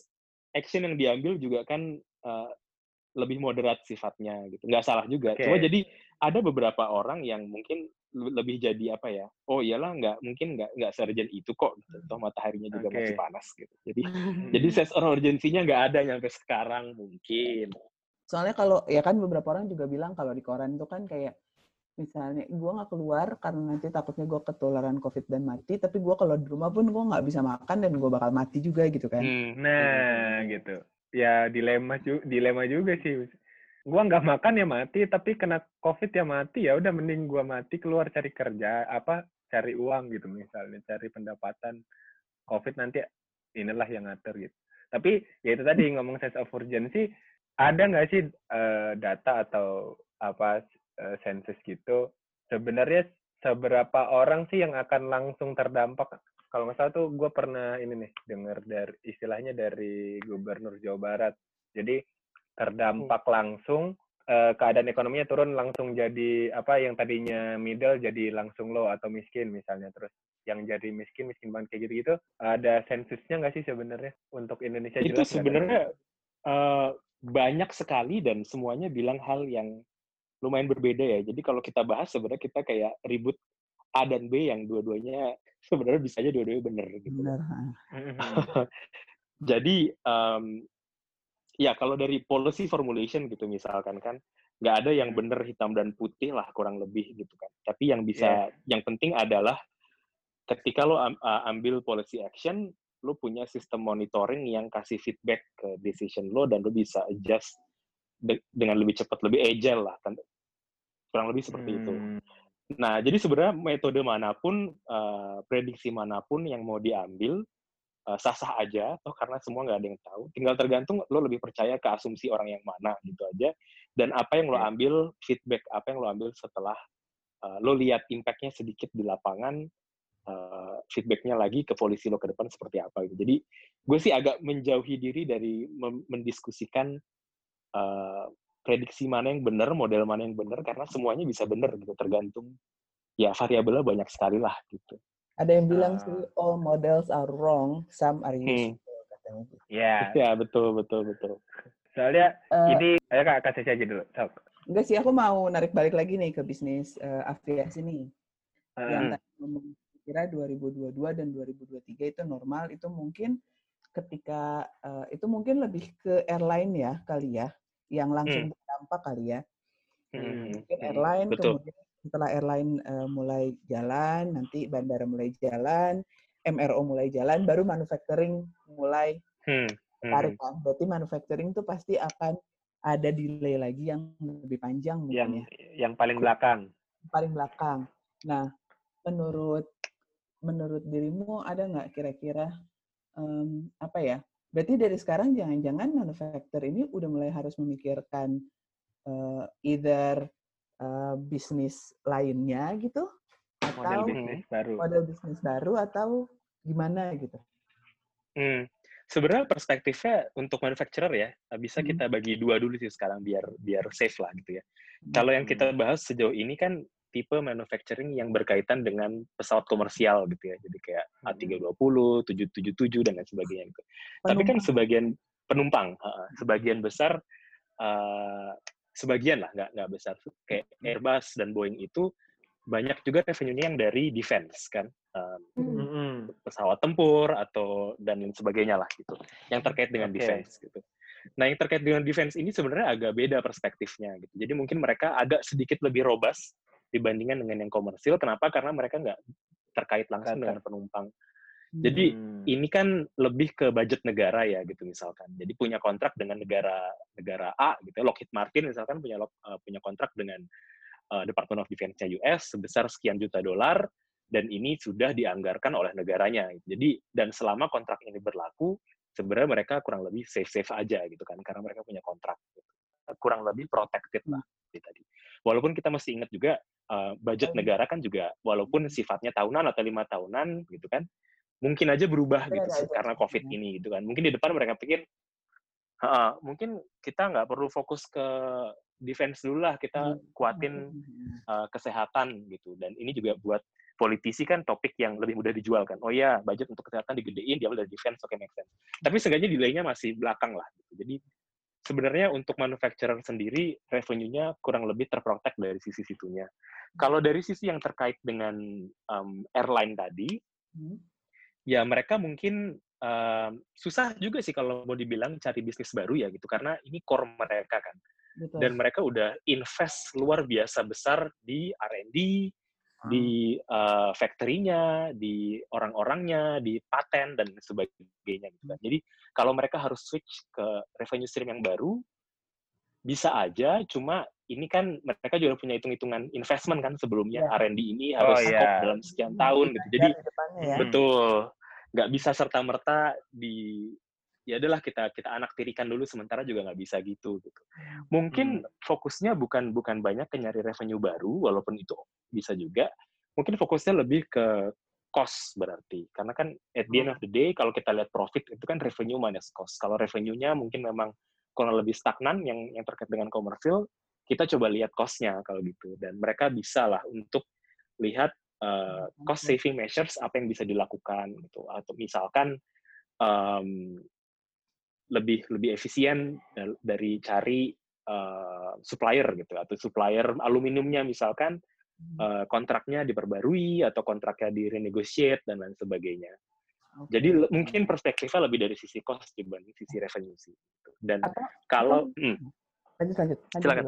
[SPEAKER 4] action yang diambil juga kan uh, lebih moderat sifatnya gitu. Nggak salah juga. Okay. Cuma jadi ada beberapa orang yang mungkin lebih jadi apa ya? Oh iyalah nggak mungkin nggak nggak serjen itu kok. Gitu. Toh mataharinya juga okay. masih panas gitu. Jadi jadi sense urgensinya nggak ada sampai sekarang mungkin.
[SPEAKER 3] Soalnya kalau ya kan beberapa orang juga bilang kalau di koran itu kan kayak misalnya gue nggak keluar karena nanti takutnya gue ketularan covid dan mati tapi gue kalau di rumah pun gue nggak bisa makan dan gue bakal mati juga gitu kan
[SPEAKER 1] hmm, nah gitu ya dilema juga dilema juga sih gua nggak makan ya mati tapi kena covid ya mati ya udah mending gua mati keluar cari kerja apa cari uang gitu misalnya cari pendapatan covid nanti inilah yang ngatur gitu. Tapi ya itu tadi ngomong sense of urgency ada nggak sih uh, data atau apa uh, sensus gitu? Sebenarnya seberapa orang sih yang akan langsung terdampak? Kalau nggak salah tuh gue pernah ini nih dengar dari istilahnya dari gubernur Jawa Barat. Jadi terdampak hmm. langsung uh, keadaan ekonominya turun langsung jadi apa yang tadinya middle jadi langsung low atau miskin misalnya terus yang jadi miskin miskin banget kayak gitu gitu ada sensusnya nggak sih sebenarnya untuk Indonesia
[SPEAKER 4] itu sebenarnya uh, banyak sekali dan semuanya bilang hal yang lumayan berbeda ya jadi kalau kita bahas sebenarnya kita kayak ribut A dan B yang dua-duanya sebenarnya bisa aja dua-duanya benar gitu. Benar. Jadi um, ya kalau dari policy formulation gitu misalkan kan nggak ada yang hmm. benar hitam dan putih lah kurang lebih gitu kan. Tapi yang bisa yeah. yang penting adalah ketika lo ambil policy action, lo punya sistem monitoring yang kasih feedback ke decision lo dan lo bisa adjust de dengan lebih cepat, lebih agile lah kan. Kurang lebih seperti hmm. itu. Nah, jadi sebenarnya metode mana pun, uh, prediksi mana pun yang mau diambil, sah-sah aja, toh karena semua nggak ada yang tahu. Tinggal tergantung lo lebih percaya ke asumsi orang yang mana, gitu aja. Dan apa yang lo ambil, feedback apa yang lo ambil setelah uh, lo lihat impact-nya sedikit di lapangan, uh, feedbacknya lagi ke polisi lo ke depan seperti apa gitu. Jadi gue sih agak menjauhi diri dari mendiskusikan uh, prediksi mana yang benar, model mana yang benar karena semuanya bisa benar gitu tergantung ya variabelnya banyak sekali lah gitu.
[SPEAKER 3] Ada yang bilang uh, sih all models are wrong, some are
[SPEAKER 1] hmm.
[SPEAKER 3] useful hmm. katanya.
[SPEAKER 4] Iya. Yeah. betul betul betul.
[SPEAKER 1] Soalnya uh, ini ayo Kak kasih aja dulu. Sok.
[SPEAKER 3] Enggak sih, aku mau narik balik lagi nih ke bisnis uh, aviasi nih. Uh, yang tadi ngomong kira 2022 dan 2023 itu normal, itu mungkin ketika uh, itu mungkin lebih ke airline ya kali ya, yang langsung hmm. berdampak kali ya. Hmm. Mungkin airline, Betul. kemudian setelah airline uh, mulai jalan, nanti bandara mulai jalan, MRO mulai jalan, baru manufacturing mulai hmm. tarik kan. Berarti manufacturing itu pasti akan ada delay lagi yang lebih panjang mungkin
[SPEAKER 1] yang,
[SPEAKER 3] ya.
[SPEAKER 1] Yang paling belakang.
[SPEAKER 3] Paling belakang. Nah, menurut menurut dirimu ada nggak kira-kira um, apa ya? Berarti dari sekarang jangan-jangan manufaktur ini udah mulai harus memikirkan uh, either uh, bisnis lainnya gitu atau
[SPEAKER 1] model bisnis baru.
[SPEAKER 3] Model bisnis baru atau gimana gitu.
[SPEAKER 4] Hmm sebenarnya perspektifnya untuk manufacturer ya bisa hmm. kita bagi dua dulu sih sekarang biar biar safe lah gitu ya. Hmm. Kalau yang kita bahas sejauh ini kan tipe manufacturing yang berkaitan dengan pesawat komersial gitu ya. Jadi kayak A320, 777 dan lain sebagainya gitu. Penumpang. Tapi kan sebagian penumpang, uh, sebagian besar uh, sebagian lah nggak nggak besar. Kayak Airbus dan Boeing itu banyak juga revenue-nya yang dari defense kan um, mm-hmm. pesawat tempur atau dan lain sebagainya lah gitu yang terkait dengan okay. defense gitu. Nah yang terkait dengan defense ini sebenarnya agak beda perspektifnya gitu. Jadi mungkin mereka agak sedikit lebih robust dibandingkan dengan yang komersil. Kenapa? Karena mereka nggak terkait langsung Kata. dengan penumpang jadi hmm. ini kan lebih ke budget negara ya gitu misalkan. Jadi punya kontrak dengan negara negara A gitu. Lockheed Martin misalkan punya uh, punya kontrak dengan uh, Department of Defense-nya US sebesar sekian juta dolar dan ini sudah dianggarkan oleh negaranya. Jadi dan selama kontrak ini berlaku, sebenarnya mereka kurang lebih safe-safe aja gitu kan karena mereka punya kontrak. Gitu. Kurang lebih protected lah gitu tadi. Walaupun kita masih ingat juga uh, budget negara kan juga walaupun sifatnya tahunan atau lima tahunan gitu kan, mungkin aja berubah gitu sih, karena COVID ini gitu kan. Mungkin di depan mereka pikir, uh, mungkin kita nggak perlu fokus ke defense dulu lah kita hmm. kuatin uh, kesehatan gitu dan ini juga buat politisi kan topik yang lebih mudah dijual kan oh ya budget untuk kesehatan digedein diambil dari defense oke okay, make sense tapi seenggaknya delaynya masih belakang lah gitu. jadi sebenarnya untuk manufacturer sendiri revenue-nya kurang lebih terprotek dari sisi situnya kalau dari sisi yang terkait dengan um, airline tadi hmm. Ya mereka mungkin um, susah juga sih kalau mau dibilang cari bisnis baru ya gitu karena ini core mereka kan Betul. dan mereka udah invest luar biasa besar di R&D, hmm. di uh, factory-nya, di orang-orangnya, di paten dan sebagainya gitu kan. Jadi kalau mereka harus switch ke revenue stream yang baru bisa aja, cuma ini kan mereka juga punya hitung-hitungan investment kan sebelumnya yeah. R&D ini oh, harus oh, yeah. dalam sekian tahun gitu. Jadi ya. betul nggak bisa serta merta di ya adalah kita kita anak tirikan dulu sementara juga nggak bisa gitu gitu. Mungkin hmm. fokusnya bukan bukan banyak ke nyari revenue baru walaupun itu bisa juga. Mungkin fokusnya lebih ke cost berarti. Karena kan at the end of the day kalau kita lihat profit itu kan revenue minus cost. Kalau revenue-nya mungkin memang kurang lebih stagnan yang yang terkait dengan komersil kita coba lihat cost-nya kalau gitu. Dan mereka bisa lah untuk lihat uh, cost saving measures apa yang bisa dilakukan gitu atau misalkan um, lebih lebih efisien dari cari uh, supplier gitu atau supplier aluminiumnya misalkan uh, kontraknya diperbarui atau kontraknya direnegotiate dan lain sebagainya. Okay. Jadi mungkin perspektifnya lebih dari sisi cost dibanding sisi revenue sih. Gitu. Dan atau, kalau hmm,
[SPEAKER 3] lanjut, lanjut, lanjut,
[SPEAKER 4] silakan.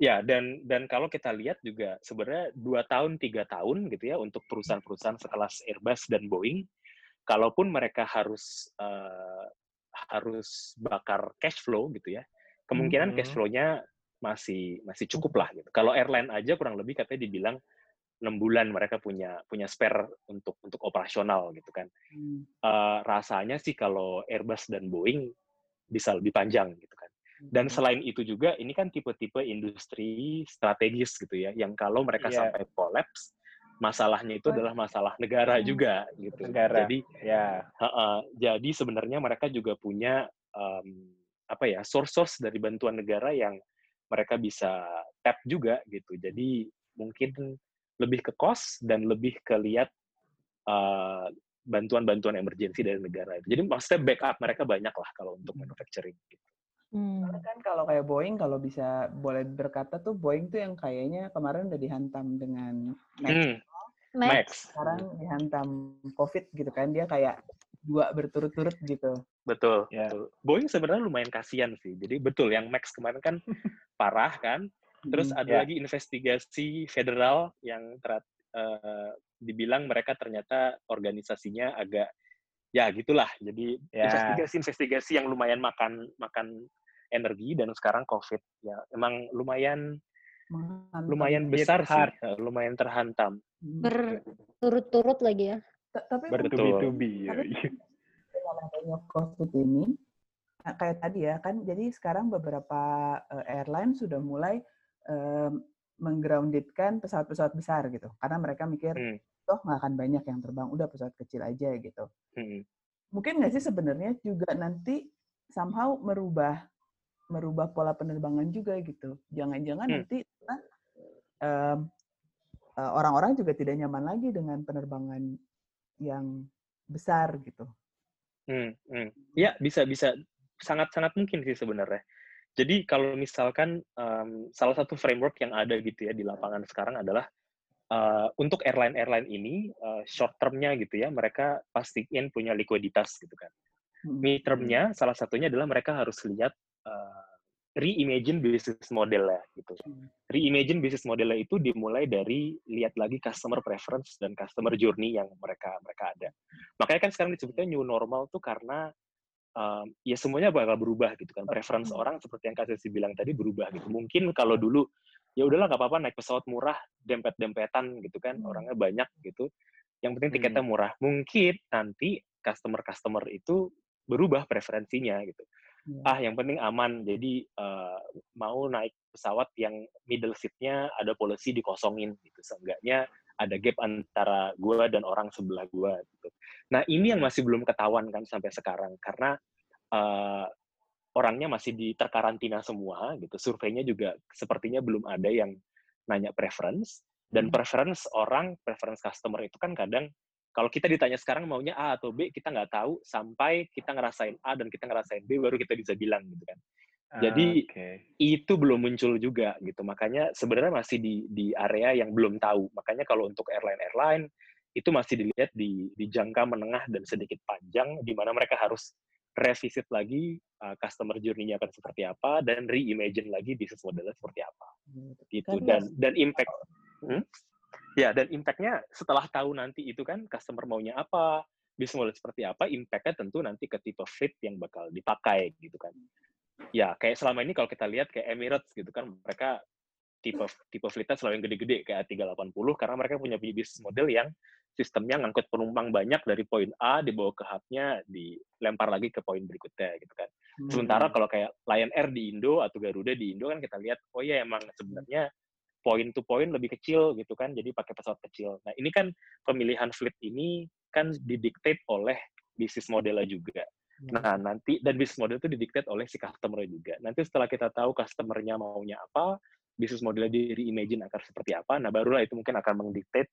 [SPEAKER 4] Ya dan dan kalau kita lihat juga sebenarnya dua tahun tiga tahun gitu ya untuk perusahaan-perusahaan sekelas Airbus dan Boeing, kalaupun mereka harus uh, harus bakar cash flow gitu ya, kemungkinan hmm. cash flow-nya masih masih cukup lah gitu. Kalau airline aja kurang lebih katanya dibilang enam bulan mereka punya punya spare untuk untuk operasional gitu kan. Hmm. Uh, rasanya sih kalau Airbus dan Boeing bisa lebih panjang gitu. Dan hmm. selain itu juga ini kan tipe-tipe industri strategis gitu ya, yang kalau mereka yeah. sampai collapse, masalahnya itu adalah masalah negara
[SPEAKER 2] Hmm.
[SPEAKER 4] juga gitu.
[SPEAKER 1] Negara.
[SPEAKER 4] Jadi
[SPEAKER 1] Ya.
[SPEAKER 4] Ha-ha. jadi sebenarnya mereka juga punya em, apa ya source-source dari bantuan negara yang mereka bisa tap juga gitu. Jadi mungkin lebih ke cost dan lebih ke lihat eh, bantuan-bantuan emergensi dari negara itu. Jadi maksudnya backup mereka banyak lah kalau untuk manufacturing. Gitu.
[SPEAKER 2] Hmm.
[SPEAKER 3] Karena kan kalau kayak Boeing kalau bisa boleh berkata tuh Boeing tuh yang kayaknya kemarin udah dihantam dengan Max,
[SPEAKER 4] Hmm,
[SPEAKER 2] Max.
[SPEAKER 4] Max,
[SPEAKER 3] sekarang dihantam COVID gitu kan dia kayak dua berturut-turut gitu.
[SPEAKER 4] betul.
[SPEAKER 1] Ya.
[SPEAKER 4] betul. Boeing sebenarnya lumayan kasihan sih. Jadi betul yang Max kemarin kan parah kan. Terus
[SPEAKER 3] Hmm.
[SPEAKER 4] ada
[SPEAKER 1] Ya.
[SPEAKER 4] lagi investigasi federal yang terat, eh, dibilang mereka ternyata organisasinya agak ya gitulah. Jadi
[SPEAKER 1] Ya.
[SPEAKER 4] investigasi-investigasi yang lumayan makan makan energi dan sekarang COVID ya emang lumayan
[SPEAKER 3] Menghantam.
[SPEAKER 4] lumayan
[SPEAKER 1] Hit
[SPEAKER 4] besar sih,
[SPEAKER 1] hard.
[SPEAKER 4] eh, lumayan terhantam.
[SPEAKER 3] Hmm.
[SPEAKER 2] Berturut-turut lagi ya.
[SPEAKER 3] Ta- Tapi
[SPEAKER 4] Betul.
[SPEAKER 1] Bertubi-tubi.
[SPEAKER 3] Tapi- dengan adanya COVID ini, nah, kayak tadi ya kan, jadi sekarang beberapa eh, airline sudah mulai em, menggroundedkan pesawat-pesawat besar gitu, karena mereka mikir
[SPEAKER 4] Hmm.
[SPEAKER 3] toh nggak akan banyak yang terbang, udah pesawat kecil aja gitu.
[SPEAKER 4] Hmm.
[SPEAKER 3] Mungkin nggak sih sebenarnya juga nanti somehow merubah merubah pola penerbangan juga gitu. Jangan-jangan
[SPEAKER 4] Hmm.
[SPEAKER 3] nanti nah, em, eh, orang-orang juga tidak nyaman lagi dengan penerbangan yang besar gitu.
[SPEAKER 4] Hmm, hmm. Ya, bisa bisa sangat-sangat mungkin sih sebenarnya. Jadi kalau misalkan em, salah satu framework yang ada gitu ya di lapangan sekarang adalah eh, untuk airline-airline ini eh, short term-nya gitu ya, mereka pastiin punya likuiditas gitu kan.
[SPEAKER 3] Mm.
[SPEAKER 4] Mid term-nya salah satunya adalah mereka harus lihat eh, reimagine business model ya gitu.
[SPEAKER 3] Hmm.
[SPEAKER 4] Reimagine business model itu dimulai dari lihat lagi customer preference dan customer journey yang mereka mereka ada. Makanya kan sekarang disebutnya new normal tuh karena um, ya semuanya bakal berubah gitu kan. Preference orang seperti yang Kak Sesi bilang tadi berubah gitu. Mungkin kalau dulu ya udahlah nggak apa-apa naik pesawat murah dempet-dempetan gitu kan
[SPEAKER 3] Hmm.
[SPEAKER 4] orangnya banyak gitu. Yang penting tiketnya murah. Mungkin nanti customer-customer itu berubah preferensinya gitu.
[SPEAKER 3] Iya.
[SPEAKER 4] Ah yang penting aman. Jadi eh, mau naik pesawat yang middle seat-nya ada policy dikosongin gitu. Seenggaknya ada gap antara gua dan orang sebelah gua gitu. Nah, ini yang masih belum ketahuan kan sampai sekarang karena eh, orangnya masih di terkarantina semua gitu. Surveinya juga sepertinya belum ada yang nanya preference dan
[SPEAKER 3] Hmm.
[SPEAKER 4] preference orang, preference customer itu kan kadang kalau kita ditanya sekarang maunya A atau B, kita nggak tahu sampai kita ngerasain A dan kita ngerasain B baru kita bisa bilang gitu kan. Jadi,
[SPEAKER 1] Oke.
[SPEAKER 4] Itu belum muncul juga gitu. Makanya sebenarnya masih di di area yang belum tahu. Makanya kalau untuk airline-airline itu masih dilihat di di jangka menengah dan sedikit panjang di mana mereka harus revisit lagi uh, customer journey-nya akan seperti apa dan reimagine lagi bisnis modelnya seperti apa gitu
[SPEAKER 3] Kan
[SPEAKER 4] dan dan impact Hmm? Ya dan impact-nya setelah tahu nanti itu kan customer maunya apa bisnis model seperti apa impact-nya tentu nanti ke tipe fleet yang bakal dipakai gitu kan ya kayak selama ini kalau kita lihat kayak Emirates gitu kan mereka tipe tipe fleetnya selalu yang gede-gede kayak A380 karena mereka punya bisnis model yang sistemnya ngangkut penumpang banyak dari poin A dibawa ke hub-nya dilempar lagi ke poin berikutnya gitu kan.
[SPEAKER 3] Hmm.
[SPEAKER 4] Sementara kalau kayak Lion Air di Indo atau Garuda di Indo kan kita lihat oh ya emang sebenarnya point to point lebih kecil gitu kan jadi pakai pesawat kecil. Nah, ini kan pemilihan fleet ini kan didiktate oleh bisnis modelnya juga. Nah, nanti dan bisnis model itu didiktate oleh si customer juga. Nanti setelah kita tahu customer-nya maunya apa, bisnis modelnya di reimagine akan seperti apa, nah barulah itu mungkin akan mendiktate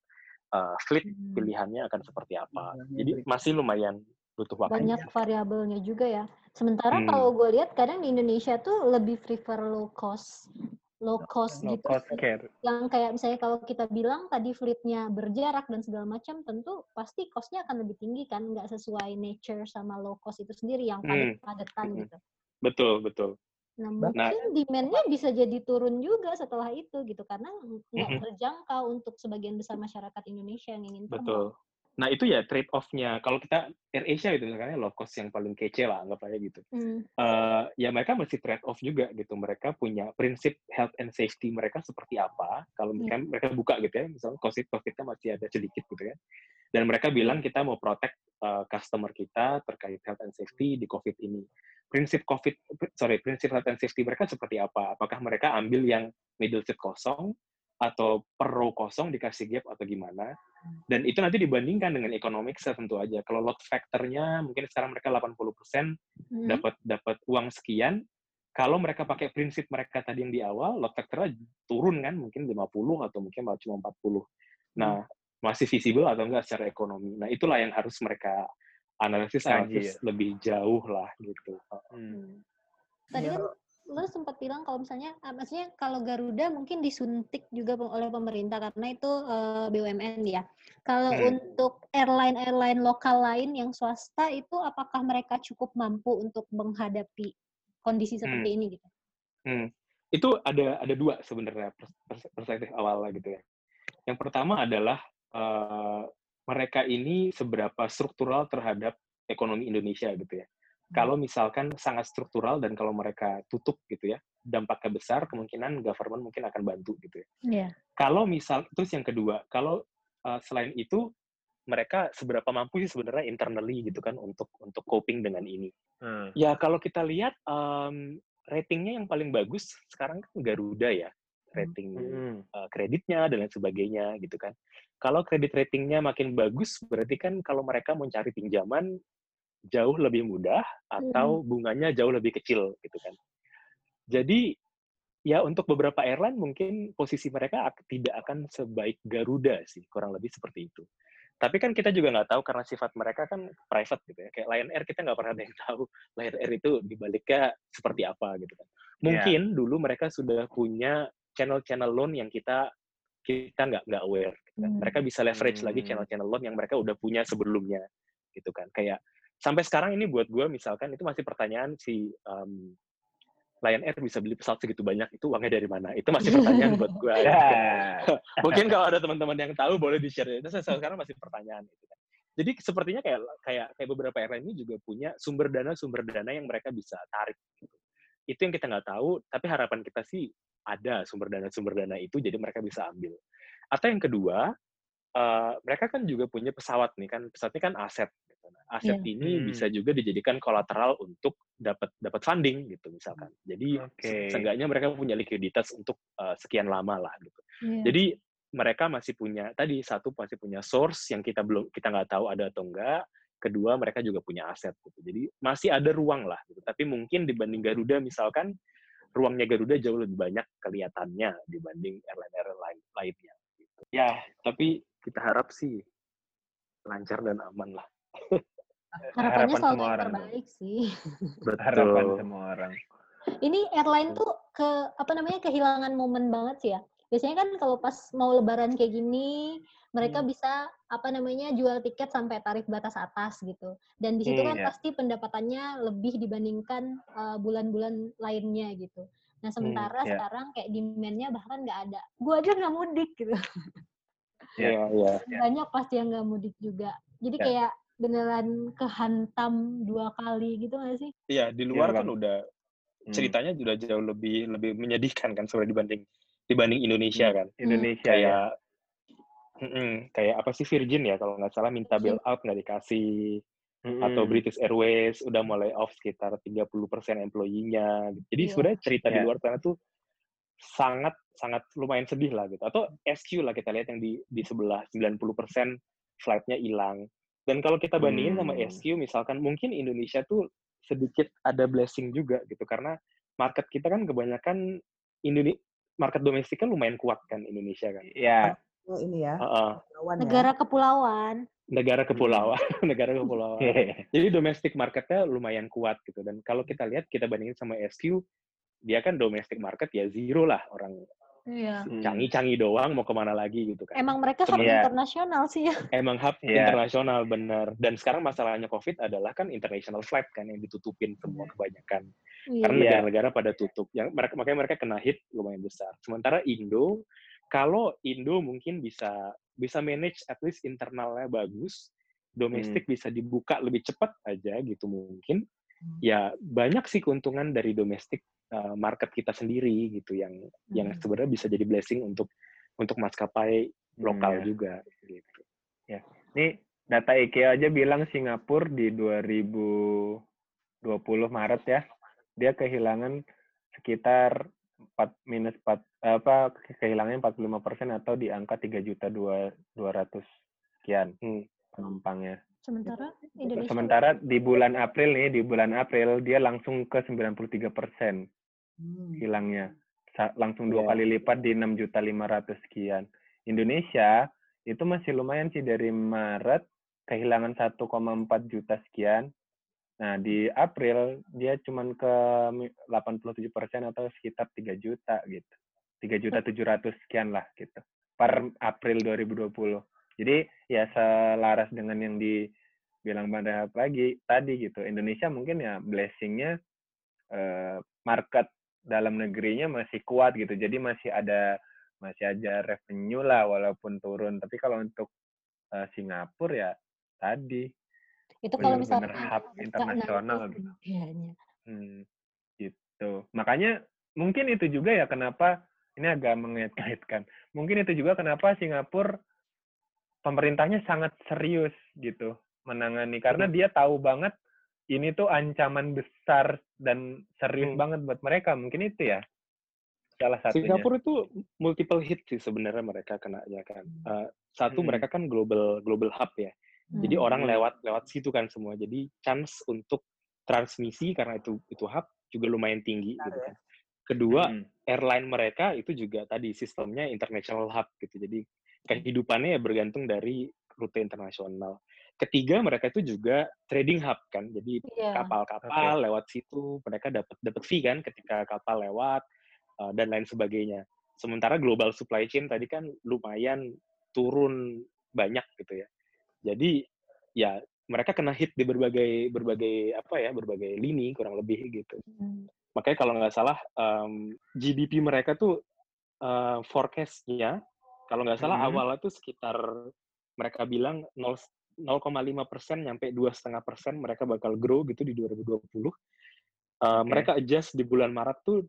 [SPEAKER 4] uh, fleet
[SPEAKER 2] Hmm.
[SPEAKER 4] pilihannya akan seperti apa.
[SPEAKER 3] Pilihannya
[SPEAKER 4] Jadi
[SPEAKER 3] berikut.
[SPEAKER 4] masih lumayan butuh waktu.
[SPEAKER 2] banyak variabelnya juga ya. Sementara
[SPEAKER 4] Hmm.
[SPEAKER 2] kalau gue lihat kadang di Indonesia tuh lebih prefer low cost, low cost
[SPEAKER 1] Low
[SPEAKER 2] gitu.
[SPEAKER 1] cost care.
[SPEAKER 2] Yang kayak misalnya kalau kita bilang tadi fleetnya berjarak dan segala macam, tentu pasti costnya akan lebih tinggi kan, nggak sesuai nature sama low cost itu sendiri yang
[SPEAKER 4] Hmm.
[SPEAKER 2] padat-padetan
[SPEAKER 4] Hmm.
[SPEAKER 2] gitu.
[SPEAKER 4] Betul, betul.
[SPEAKER 2] Nah
[SPEAKER 3] Nah-
[SPEAKER 2] mungkin demand-nya bisa jadi turun juga setelah itu gitu karena nggak
[SPEAKER 4] Mhm.
[SPEAKER 2] terjangkau untuk sebagian besar masyarakat Indonesia yang ingin terbang.
[SPEAKER 4] Betul. Nah, itu ya trade off-nya. Kalau kita Air Asia gitu misalnya low cost yang paling kece lah anggap aja gitu.
[SPEAKER 2] Hmm.
[SPEAKER 4] Eh, ya mereka mesti trade off juga gitu. Mereka punya prinsip health and safety mereka seperti apa. Kalau
[SPEAKER 2] Iya.
[SPEAKER 4] mereka, mereka buka gitu ya, misalnya COVID COVID-nya masih ada sedikit gitu ya. Dan mereka bilang kita mau protect eh, customer kita terkait health and safety di COVID ini. Prinsip COVID, sorry, prinsip health and safety mereka seperti apa? Apakah mereka ambil yang middle seat kosong atau per row kosong dikasih gap atau gimana. Dan itu nanti dibandingkan dengan economic tentu aja. Kalau load factor-nya mungkin sekarang mereka 80%
[SPEAKER 2] Hmm.
[SPEAKER 4] dapat dapat uang sekian. Kalau mereka pakai prinsip mereka tadi yang di awal, load factor-nya turun kan mungkin 50 atau mungkin malah cuma 40. Nah, masih visible atau enggak secara ekonomi. Nah, itulah yang harus mereka analisis
[SPEAKER 1] Kaji, ya.
[SPEAKER 4] lebih jauh lah gitu.
[SPEAKER 1] Hmm.
[SPEAKER 2] Tadi
[SPEAKER 3] Ya.
[SPEAKER 2] kan lo sempat bilang kalau misalnya, ah, maksudnya kalau Garuda mungkin disuntik juga oleh pemerintah karena itu eh, BUMN ya. Kalau
[SPEAKER 4] Hmm.
[SPEAKER 2] untuk airline-airline lokal lain yang swasta itu apakah mereka cukup mampu untuk menghadapi kondisi seperti ini gitu?
[SPEAKER 4] Hmm. Itu ada ada dua sebenarnya pers- pers- perspektif awalnya gitu ya. Yang pertama adalah eh, mereka ini seberapa struktural terhadap ekonomi Indonesia gitu ya. Kalau misalkan sangat struktural dan kalau mereka tutup gitu ya, dampaknya besar, kemungkinan government mungkin akan bantu gitu ya.
[SPEAKER 2] Iya.
[SPEAKER 4] Kalau misal terus yang kedua, kalau uh, selain itu mereka seberapa mampu sih sebenarnya internally gitu kan untuk untuk coping dengan ini.
[SPEAKER 1] Hmm.
[SPEAKER 4] Ya kalau kita lihat um, ratingnya yang paling bagus sekarang kan Garuda ya, rating
[SPEAKER 1] Hmm.
[SPEAKER 4] uh, kreditnya dan lain sebagainya gitu kan. Kalau kredit ratingnya makin bagus, berarti kan kalau mereka mau cari pinjaman jauh lebih mudah atau bunganya jauh lebih kecil gitu kan. Jadi ya untuk beberapa airline mungkin posisi mereka ak- tidak akan sebaik Garuda sih, kurang lebih seperti itu. Tapi kan kita juga nggak tahu karena sifat mereka kan private gitu ya. Kayak Lion Air kita nggak pernah ada yang tahu Lion Air itu dibaliknya seperti apa gitu kan. Mungkin dulu mereka sudah punya channel-channel loan yang kita kita nggak nggak aware. Gitu kan.
[SPEAKER 2] Hmm.
[SPEAKER 4] Mereka bisa leverage lagi
[SPEAKER 1] Hmm.
[SPEAKER 4] channel-channel loan yang mereka udah punya sebelumnya gitu kan. Kayak sampai sekarang ini buat gue misalkan itu masih pertanyaan si um, Lion Air bisa beli pesawat segitu banyak itu uangnya dari mana? Itu masih pertanyaan buat gue.
[SPEAKER 1] Ya.
[SPEAKER 4] Mungkin kalau ada teman-teman yang tahu boleh di-share. Itu saya sekarang masih pertanyaan gitu kan. Jadi sepertinya kayak kayak kayak beberapa airline ini juga punya sumber dana sumber dana yang mereka bisa tarik. Gitu. Itu yang kita nggak tahu, tapi harapan kita sih ada sumber dana sumber dana itu, jadi mereka bisa ambil. Atau yang kedua, eh, mereka kan juga punya pesawat nih kan, pesawat ini kan aset. Gitu. Nah, aset
[SPEAKER 2] Iya.
[SPEAKER 4] ini
[SPEAKER 1] Hmm.
[SPEAKER 4] bisa juga dijadikan kolateral untuk dapat dapat funding gitu misalkan. Jadi
[SPEAKER 1] Oke.
[SPEAKER 4] se- seenggaknya mereka punya likuiditas untuk eh, sekian lama lah gitu.
[SPEAKER 2] Iya.
[SPEAKER 4] Jadi mereka masih punya tadi satu masih punya source yang kita belum kita nggak tahu ada atau enggak. Kedua mereka juga punya aset gitu. Jadi masih ada ruang lah gitu. Tapi mungkin dibanding Garuda misalkan ruangnya Garuda jauh lebih banyak kelihatannya dibanding airline-airline lain, lainnya. Gitu. Ya, tapi kita harap sih lancar dan aman lah.
[SPEAKER 2] Harapannya
[SPEAKER 1] harapan
[SPEAKER 2] selalu
[SPEAKER 1] semua
[SPEAKER 2] yang
[SPEAKER 1] orang.
[SPEAKER 2] terbaik sih.
[SPEAKER 1] Harapan
[SPEAKER 4] Betul.
[SPEAKER 1] semua orang.
[SPEAKER 2] Ini airline tuh ke apa namanya kehilangan momen banget sih ya. Biasanya kan kalau pas mau lebaran kayak gini, mereka
[SPEAKER 1] Hmm.
[SPEAKER 2] bisa apa namanya jual tiket sampai tarif batas atas gitu. Dan di situ
[SPEAKER 1] Hmm,
[SPEAKER 2] kan
[SPEAKER 1] ya.
[SPEAKER 2] pasti pendapatannya lebih dibandingkan uh, bulan-bulan lainnya gitu. Nah sementara
[SPEAKER 1] ya.
[SPEAKER 2] sekarang kayak demand-nya bahkan nggak ada. Gua aja nggak mudik gitu.
[SPEAKER 1] Ya.
[SPEAKER 4] Iya, iya.
[SPEAKER 1] Ya.
[SPEAKER 2] Banyak pasti yang nggak mudik juga. Jadi
[SPEAKER 1] Ya.
[SPEAKER 2] kayak beneran kehantam dua kali gitu nggak sih?
[SPEAKER 4] Iya, di luar
[SPEAKER 1] Bang.
[SPEAKER 4] kan udah
[SPEAKER 1] Hmm.
[SPEAKER 4] ceritanya sudah jauh lebih lebih menyedihkan kan sebenarnya dibanding dibanding Indonesia
[SPEAKER 1] Hmm.
[SPEAKER 4] kan.
[SPEAKER 1] Indonesia ya.
[SPEAKER 4] kayak Mm-mm, kayak apa sih Virgin ya kalau nggak salah minta
[SPEAKER 2] Virgin.
[SPEAKER 4] bailout nggak dikasih
[SPEAKER 1] Mm-mm.
[SPEAKER 4] atau British Airways udah mulai off sekitar 30% employee-nya. gitu. Jadi
[SPEAKER 2] Iya.
[SPEAKER 4] sebenarnya cerita di
[SPEAKER 1] Iya.
[SPEAKER 4] luar sana tuh sangat sangat lumayan sedih lah gitu. Atau SQ lah kita lihat yang di di sebelah 90% flight-nya hilang. Dan kalau kita bandingin sama
[SPEAKER 1] Hmm.
[SPEAKER 4] SQ misalkan mungkin Indonesia tuh sedikit ada blessing juga gitu karena market kita kan kebanyakan Indonesia market domestik kan lumayan kuat kan Indonesia kan.
[SPEAKER 1] Ya.
[SPEAKER 3] Oh, ini ya.
[SPEAKER 4] Heeh.
[SPEAKER 3] Kepulauan ya.
[SPEAKER 2] Negara kepulauan.
[SPEAKER 4] negara kepulauan, negara kepulauan.
[SPEAKER 1] Iya.
[SPEAKER 4] Jadi domestic marketnya lumayan kuat gitu. Dan kalau kita lihat, kita bandingin sama SQ, dia kan domestic market ya zero lah orang
[SPEAKER 2] Iya.
[SPEAKER 1] Hmm.
[SPEAKER 4] canggih-canggih doang mau ke mana lagi gitu kan.
[SPEAKER 2] Emang mereka hub
[SPEAKER 1] Iya.
[SPEAKER 2] internasional sih ya.
[SPEAKER 4] Emang hub
[SPEAKER 1] Iya.
[SPEAKER 4] internasional bener. Dan sekarang masalahnya COVID adalah kan international flight kan yang ditutupin semua kebanyakan. Karena
[SPEAKER 1] Iya.
[SPEAKER 4] negara-negara pada tutup. Yang mereka makanya mereka kena hit lumayan besar. Sementara Indo, kalau Indo mungkin bisa bisa manage at least internalnya bagus, domestik bisa dibuka lebih cepat aja gitu mungkin.
[SPEAKER 3] Hmm.
[SPEAKER 4] Ya banyak sih keuntungan dari domestik uh, market kita sendiri gitu yang yang
[SPEAKER 2] Hmm.
[SPEAKER 4] sebenarnya bisa jadi blessing untuk untuk maskapai lokal
[SPEAKER 1] Hmm, ya.
[SPEAKER 4] juga gitu.
[SPEAKER 1] Ini data IKEA aja bilang Singapura di 2020 Maret ya, dia kehilangan sekitar empat minus empat apa kehilangannya 45 persen atau di angka tiga juta dua dua ratus sekian
[SPEAKER 4] Hmm.
[SPEAKER 1] penumpangnya.
[SPEAKER 2] Sementara Indonesia
[SPEAKER 1] Sementara di bulan April nih, di bulan April dia langsung ke 93 persen
[SPEAKER 3] Hmm.
[SPEAKER 1] hilangnya. Langsung dua
[SPEAKER 4] Iya.
[SPEAKER 1] kali lipat di 6 juta 500 sekian. Indonesia itu masih lumayan sih dari Maret kehilangan 1,4 juta sekian. Nah, di April dia cuman ke mi- 87 persen atau sekitar 3 juta gitu. 3 juta 700 sekian lah gitu. Per April 2020. Jadi ya selaras dengan yang dibilang pada pagi tadi gitu. Indonesia mungkin ya blessingnya eh, market dalam negerinya masih kuat gitu. Jadi masih ada masih ada revenue lah walaupun turun. Tapi kalau untuk eh, Singapura ya tadi
[SPEAKER 2] itu kalau misalnya
[SPEAKER 1] hub internasional gitu. Hmm, gitu. Makanya mungkin itu juga ya kenapa ini agak mengait-kaitkan. Mungkin itu juga kenapa Singapura pemerintahnya sangat serius gitu menangani karena dia tahu banget ini tuh ancaman besar dan serius
[SPEAKER 4] Hmm.
[SPEAKER 1] banget buat mereka. Mungkin itu ya salah satunya.
[SPEAKER 4] Singapura itu multiple hit sih sebenarnya mereka kenanya kan. Eh, satu
[SPEAKER 1] Hmm.
[SPEAKER 4] mereka kan global global hub ya. Jadi
[SPEAKER 2] Hmm.
[SPEAKER 4] orang
[SPEAKER 1] Hmm.
[SPEAKER 4] lewat lewat situ kan semua. Jadi chance untuk transmisi karena itu itu hub juga lumayan tinggi gitu kan. Kedua,
[SPEAKER 1] Mm-mm.
[SPEAKER 4] airline mereka itu juga tadi sistemnya international hub gitu. Jadi kehidupannya ya bergantung dari rute internasional. Ketiga, mereka itu juga trading hub kan. Jadi
[SPEAKER 2] Iya.
[SPEAKER 4] kapal-kapal lewat situ mereka dapat dapat fee kan ketika kapal lewat uh, dan lain sebagainya. Sementara global supply chain tadi kan lumayan turun banyak gitu ya. Jadi ya mereka kena hit di berbagai berbagai apa ya berbagai lini kurang lebih gitu.
[SPEAKER 2] Hmm.
[SPEAKER 4] Makanya kalau nggak salah um, GDP mereka tuh uh, forecast-nya kalau nggak salah
[SPEAKER 1] Mhm.
[SPEAKER 4] awalnya tuh sekitar mereka bilang 0 0,5 persen nyampe dua setengah persen mereka bakal grow gitu di 2020. Uh,
[SPEAKER 1] Oke.
[SPEAKER 4] Mereka adjust di bulan Maret tuh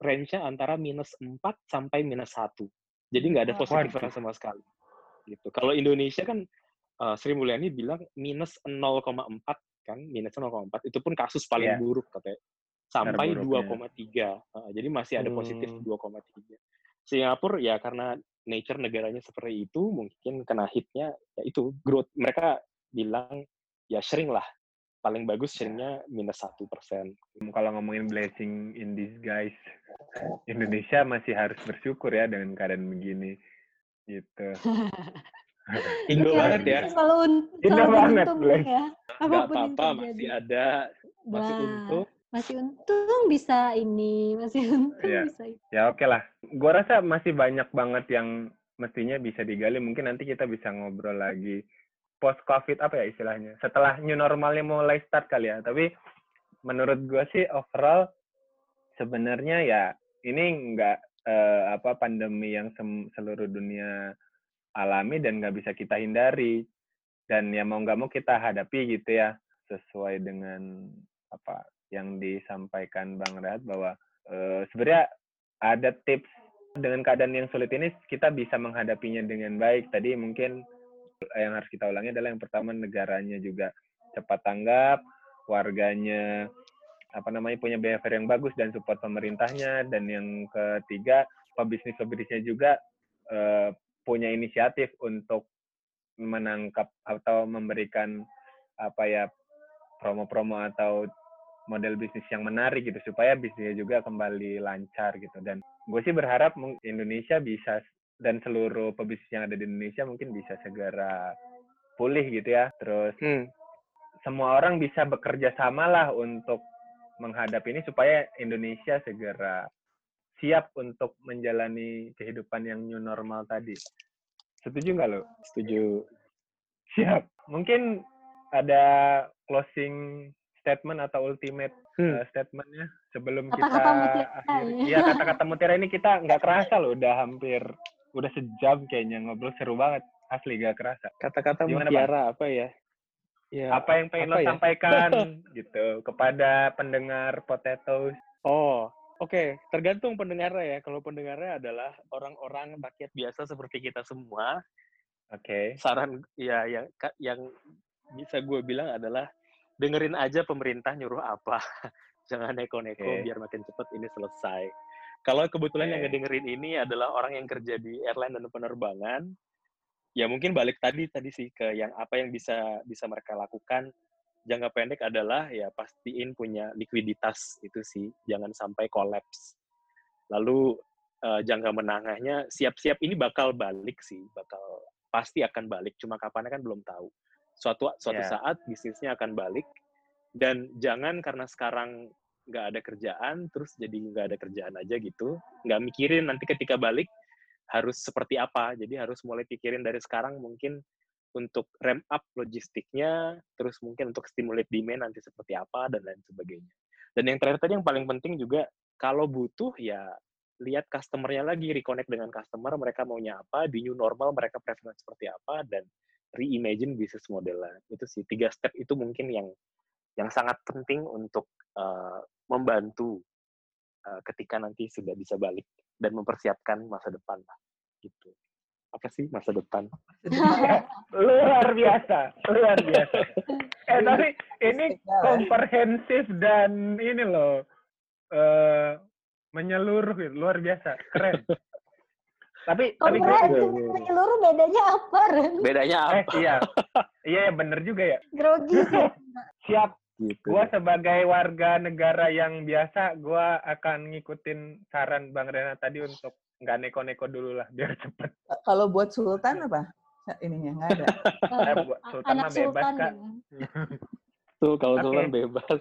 [SPEAKER 4] range-nya antara minus 4 sampai minus 1. Jadi nggak ada positifnya sama sekali. Gitu. Kalau Indonesia kan uh, Sri Mulyani bilang minus 0,4 kan, minus 0,4 itu pun kasus paling
[SPEAKER 1] Iya.
[SPEAKER 4] buruk katanya. Sampai
[SPEAKER 1] Terburuknya.
[SPEAKER 4] 2,3. Uh, jadi masih ada positif
[SPEAKER 1] Hmm.
[SPEAKER 4] 2,3. Singapura ya karena nature negaranya seperti itu mungkin kena hitnya ya itu growth mereka bilang ya sering lah paling bagus sharingnya minus satu persen.
[SPEAKER 1] Kalau ngomongin blessing in disguise, Indonesia masih harus bersyukur ya dengan keadaan begini. Gitu.
[SPEAKER 4] Indo
[SPEAKER 2] Iya,
[SPEAKER 4] banget ya.
[SPEAKER 2] Selalu, un-
[SPEAKER 1] Indo
[SPEAKER 2] selalu
[SPEAKER 1] banget,
[SPEAKER 2] ya.
[SPEAKER 4] Gak apa-apa, masih ada, masih untung.
[SPEAKER 2] Masih untung bisa ini, masih untung
[SPEAKER 1] Iya.
[SPEAKER 2] bisa itu.
[SPEAKER 1] Ya oke lah. Gua rasa masih banyak banget yang mestinya bisa digali. Mungkin nanti kita bisa ngobrol lagi post covid apa ya istilahnya. Setelah new normalnya mulai start kali ya. Tapi menurut gua sih overall sebenarnya ya ini nggak eh, apa pandemi yang seluruh dunia alami dan nggak bisa kita hindari. Dan ya mau nggak mau kita hadapi gitu ya sesuai dengan apa yang disampaikan Bang Rehat bahwa eh, sebenarnya ada tips dengan keadaan yang sulit ini kita bisa menghadapinya dengan baik. Tadi mungkin yang harus kita ulangi adalah yang pertama negaranya juga cepat tanggap, warganya apa namanya punya behavior yang bagus dan support pemerintahnya dan yang ketiga pebisnis-pebisnisnya juga eh, punya inisiatif untuk menangkap atau memberikan apa ya promo-promo atau model bisnis yang menarik gitu supaya bisnisnya juga kembali lancar gitu dan gue sih berharap Indonesia bisa dan seluruh pebisnis yang ada di Indonesia mungkin bisa segera pulih gitu ya terus
[SPEAKER 4] Hmm.
[SPEAKER 1] semua orang bisa bekerja sama lah untuk menghadapi ini supaya Indonesia segera siap untuk menjalani kehidupan yang new normal tadi. Setuju nggak lo?
[SPEAKER 4] Setuju.
[SPEAKER 1] Siap. Mungkin ada closing statement atau ultimate
[SPEAKER 4] Hmm.
[SPEAKER 1] uh, statementnya sebelum
[SPEAKER 2] Kata-kata
[SPEAKER 1] kita
[SPEAKER 2] mutiara
[SPEAKER 1] akhiri.
[SPEAKER 2] ya.
[SPEAKER 1] Iya kata-kata mutiara ini kita nggak kerasa loh, udah hampir udah sejam kayaknya ngobrol seru banget. Asli gak kerasa.
[SPEAKER 4] Kata-kata
[SPEAKER 1] Gimana,
[SPEAKER 4] mutiara apa ya? Ya.
[SPEAKER 1] Apa yang pengen
[SPEAKER 4] apa
[SPEAKER 1] lo
[SPEAKER 4] ya?
[SPEAKER 1] sampaikan gitu kepada pendengar potatoes?
[SPEAKER 4] Oh, oke. Tergantung pendengarnya ya. Kalau pendengarnya adalah orang-orang rakyat biasa seperti kita semua,
[SPEAKER 1] Oke.
[SPEAKER 4] saran ya yang yang bisa gue bilang adalah dengerin aja pemerintah nyuruh apa. Jangan neko-neko
[SPEAKER 1] Oke.
[SPEAKER 4] biar makin cepat ini selesai. kalau kebetulan yang ngedengerin ini adalah orang yang kerja di airline dan penerbangan, ya mungkin balik tadi tadi sih ke yang apa yang bisa bisa mereka lakukan jangka pendek adalah ya pastiin punya likuiditas itu sih, jangan sampai kolaps. Lalu uh, jangka menengahnya siap-siap ini bakal balik sih, bakal pasti akan balik, cuma kapan kan belum tahu. Suatu suatu yeah. saat bisnisnya akan balik dan jangan karena sekarang nggak ada kerjaan terus jadi nggak ada kerjaan aja gitu, nggak mikirin nanti ketika balik harus seperti apa. Jadi harus mulai pikirin dari sekarang mungkin untuk ramp up logistiknya, terus mungkin untuk stimulate demand nanti seperti apa dan lain sebagainya. Dan yang terakhir tadi yang paling penting juga kalau butuh ya lihat customer-nya lagi, reconnect dengan customer, mereka maunya apa, di new normal mereka preference seperti apa dan reimagine bisnis modelnya. Itu sih tiga step itu mungkin yang yang sangat penting untuk uh, membantu uh, ketika nanti sudah bisa balik dan mempersiapkan masa depan lah gitu. Apa sih masa depan?
[SPEAKER 1] Luar biasa luar biasa. Eh tapi ini komprehensif dan ini loh uh, menyeluruh luar biasa keren tapi tapi
[SPEAKER 2] menyeluruh bedanya apa Ren?
[SPEAKER 4] bedanya
[SPEAKER 1] apa eh, iya iya bener juga ya
[SPEAKER 2] grogi
[SPEAKER 1] siap Gitu. Gua sebagai warga negara yang biasa, gua akan ngikutin saran Bang Rena tadi untuk nggak neko-neko dulu lah, biar cepet.
[SPEAKER 3] Kalau buat Sultan apa? Ininya nggak ada.
[SPEAKER 1] eh, buat Sultan mah bebas kan.
[SPEAKER 4] Tuh kalau okay. Sultan bebas.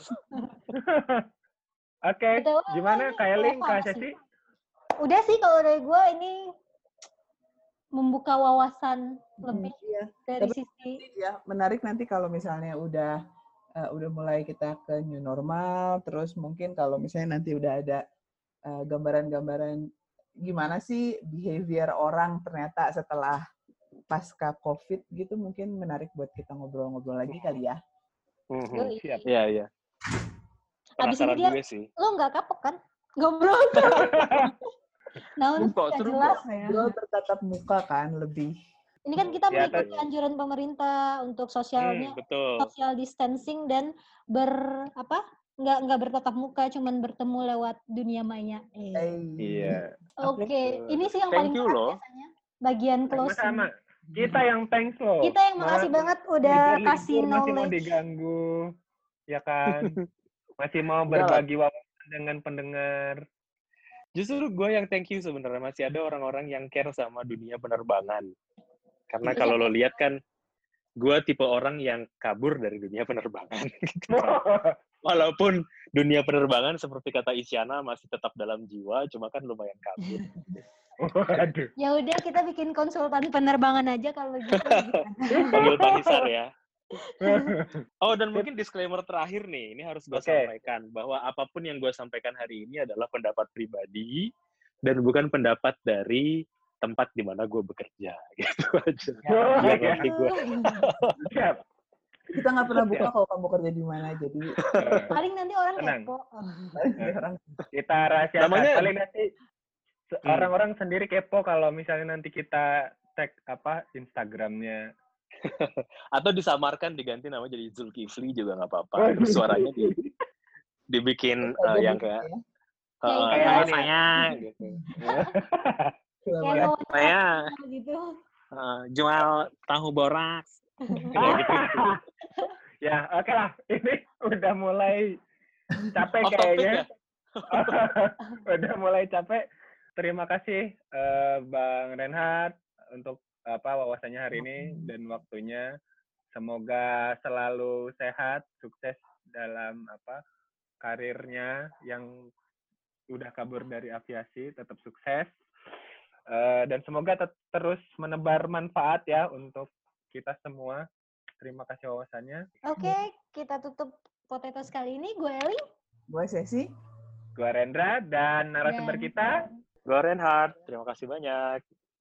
[SPEAKER 1] Oke, okay. gimana Kailing, Kak Sesi?
[SPEAKER 2] Udah sih kalau dari gue ini membuka wawasan hmm, lebih iya. dari Tapi, sisi.
[SPEAKER 3] Ya, menarik nanti kalau misalnya udah uh, udah mulai kita ke new normal, terus mungkin kalau misalnya nanti udah ada gambaran gambaran-gambaran gimana sih behavior orang ternyata setelah pasca COVID gitu mungkin menarik buat kita ngobrol-ngobrol lagi kali ya.
[SPEAKER 4] Mm-hmm. Siap. Iya, iya.
[SPEAKER 2] Abis ini dia, sih. lo nggak kapok kan? Ngobrol
[SPEAKER 3] Nah, jelas ya. Gue bertatap muka kan lebih
[SPEAKER 2] ini kan kita ya, mengikuti anjuran pemerintah untuk sosialnya, hmm, betul. social distancing dan ber apa? nggak nggak bertatap muka, cuman bertemu lewat dunia maya.
[SPEAKER 4] Eh. Iya.
[SPEAKER 2] Oke, okay. ini sih yang Thank paling
[SPEAKER 4] menarik biasanya.
[SPEAKER 2] Bagian closing. Sama,
[SPEAKER 1] Kita yang thanks loh.
[SPEAKER 2] Kita yang makasih banget udah kasih knowledge.
[SPEAKER 1] Masih mau diganggu, ya kan? masih mau berbagi wawasan dengan pendengar.
[SPEAKER 4] Justru gue yang thank you sebenarnya masih ada orang-orang yang care sama dunia penerbangan. Karena kalau lo lihat kan, gue tipe orang yang kabur dari dunia penerbangan. Gitu. Walaupun dunia penerbangan seperti kata Isyana masih tetap dalam jiwa, cuma kan lumayan kabur.
[SPEAKER 2] Ya udah kita bikin konsultan penerbangan aja kalau gitu.
[SPEAKER 4] Panggil Pak ya. oh dan mungkin disclaimer terakhir nih, ini harus gue okay. sampaikan bahwa apa pun yang gue sampaikan hari ini adalah pendapat pribadi dan bukan pendapat dari tempat di mana gue bekerja gitu aja. Oh, ya, ya. gue.
[SPEAKER 3] Siap. Kita nggak pernah buka kalau kamu kerja di mana jadi.
[SPEAKER 2] Paling nanti orang kepo.
[SPEAKER 1] kita rahasia. Namanya paling nanti hmm. orang-orang hmm. sendiri kepo kalau misalnya nanti kita tag apa Instagramnya.
[SPEAKER 4] Atau disamarkan diganti nama jadi Zulkifli juga nggak apa-apa. Terus suaranya di, dibikin uh, yang kayak uh, kayak saya gitu. saya gitu. Uh, jual tahu borak.
[SPEAKER 1] ya, oke okay lah. Ini udah mulai capek kayaknya. Ya? udah mulai capek. Terima kasih uh, Bang Renhard untuk apa wawasannya hari ini dan waktunya. Semoga selalu sehat, sukses dalam apa karirnya yang udah kabur dari aviasi, tetap sukses. Uh, dan semoga terus menebar manfaat ya untuk kita semua. Terima kasih wawasannya.
[SPEAKER 2] Oke, okay, kita tutup potato kali ini. Gue Eli.
[SPEAKER 3] Gue Sesi.
[SPEAKER 1] Gue Rendra dan narasumber kita.
[SPEAKER 4] Gue Renhard. Terima kasih banyak.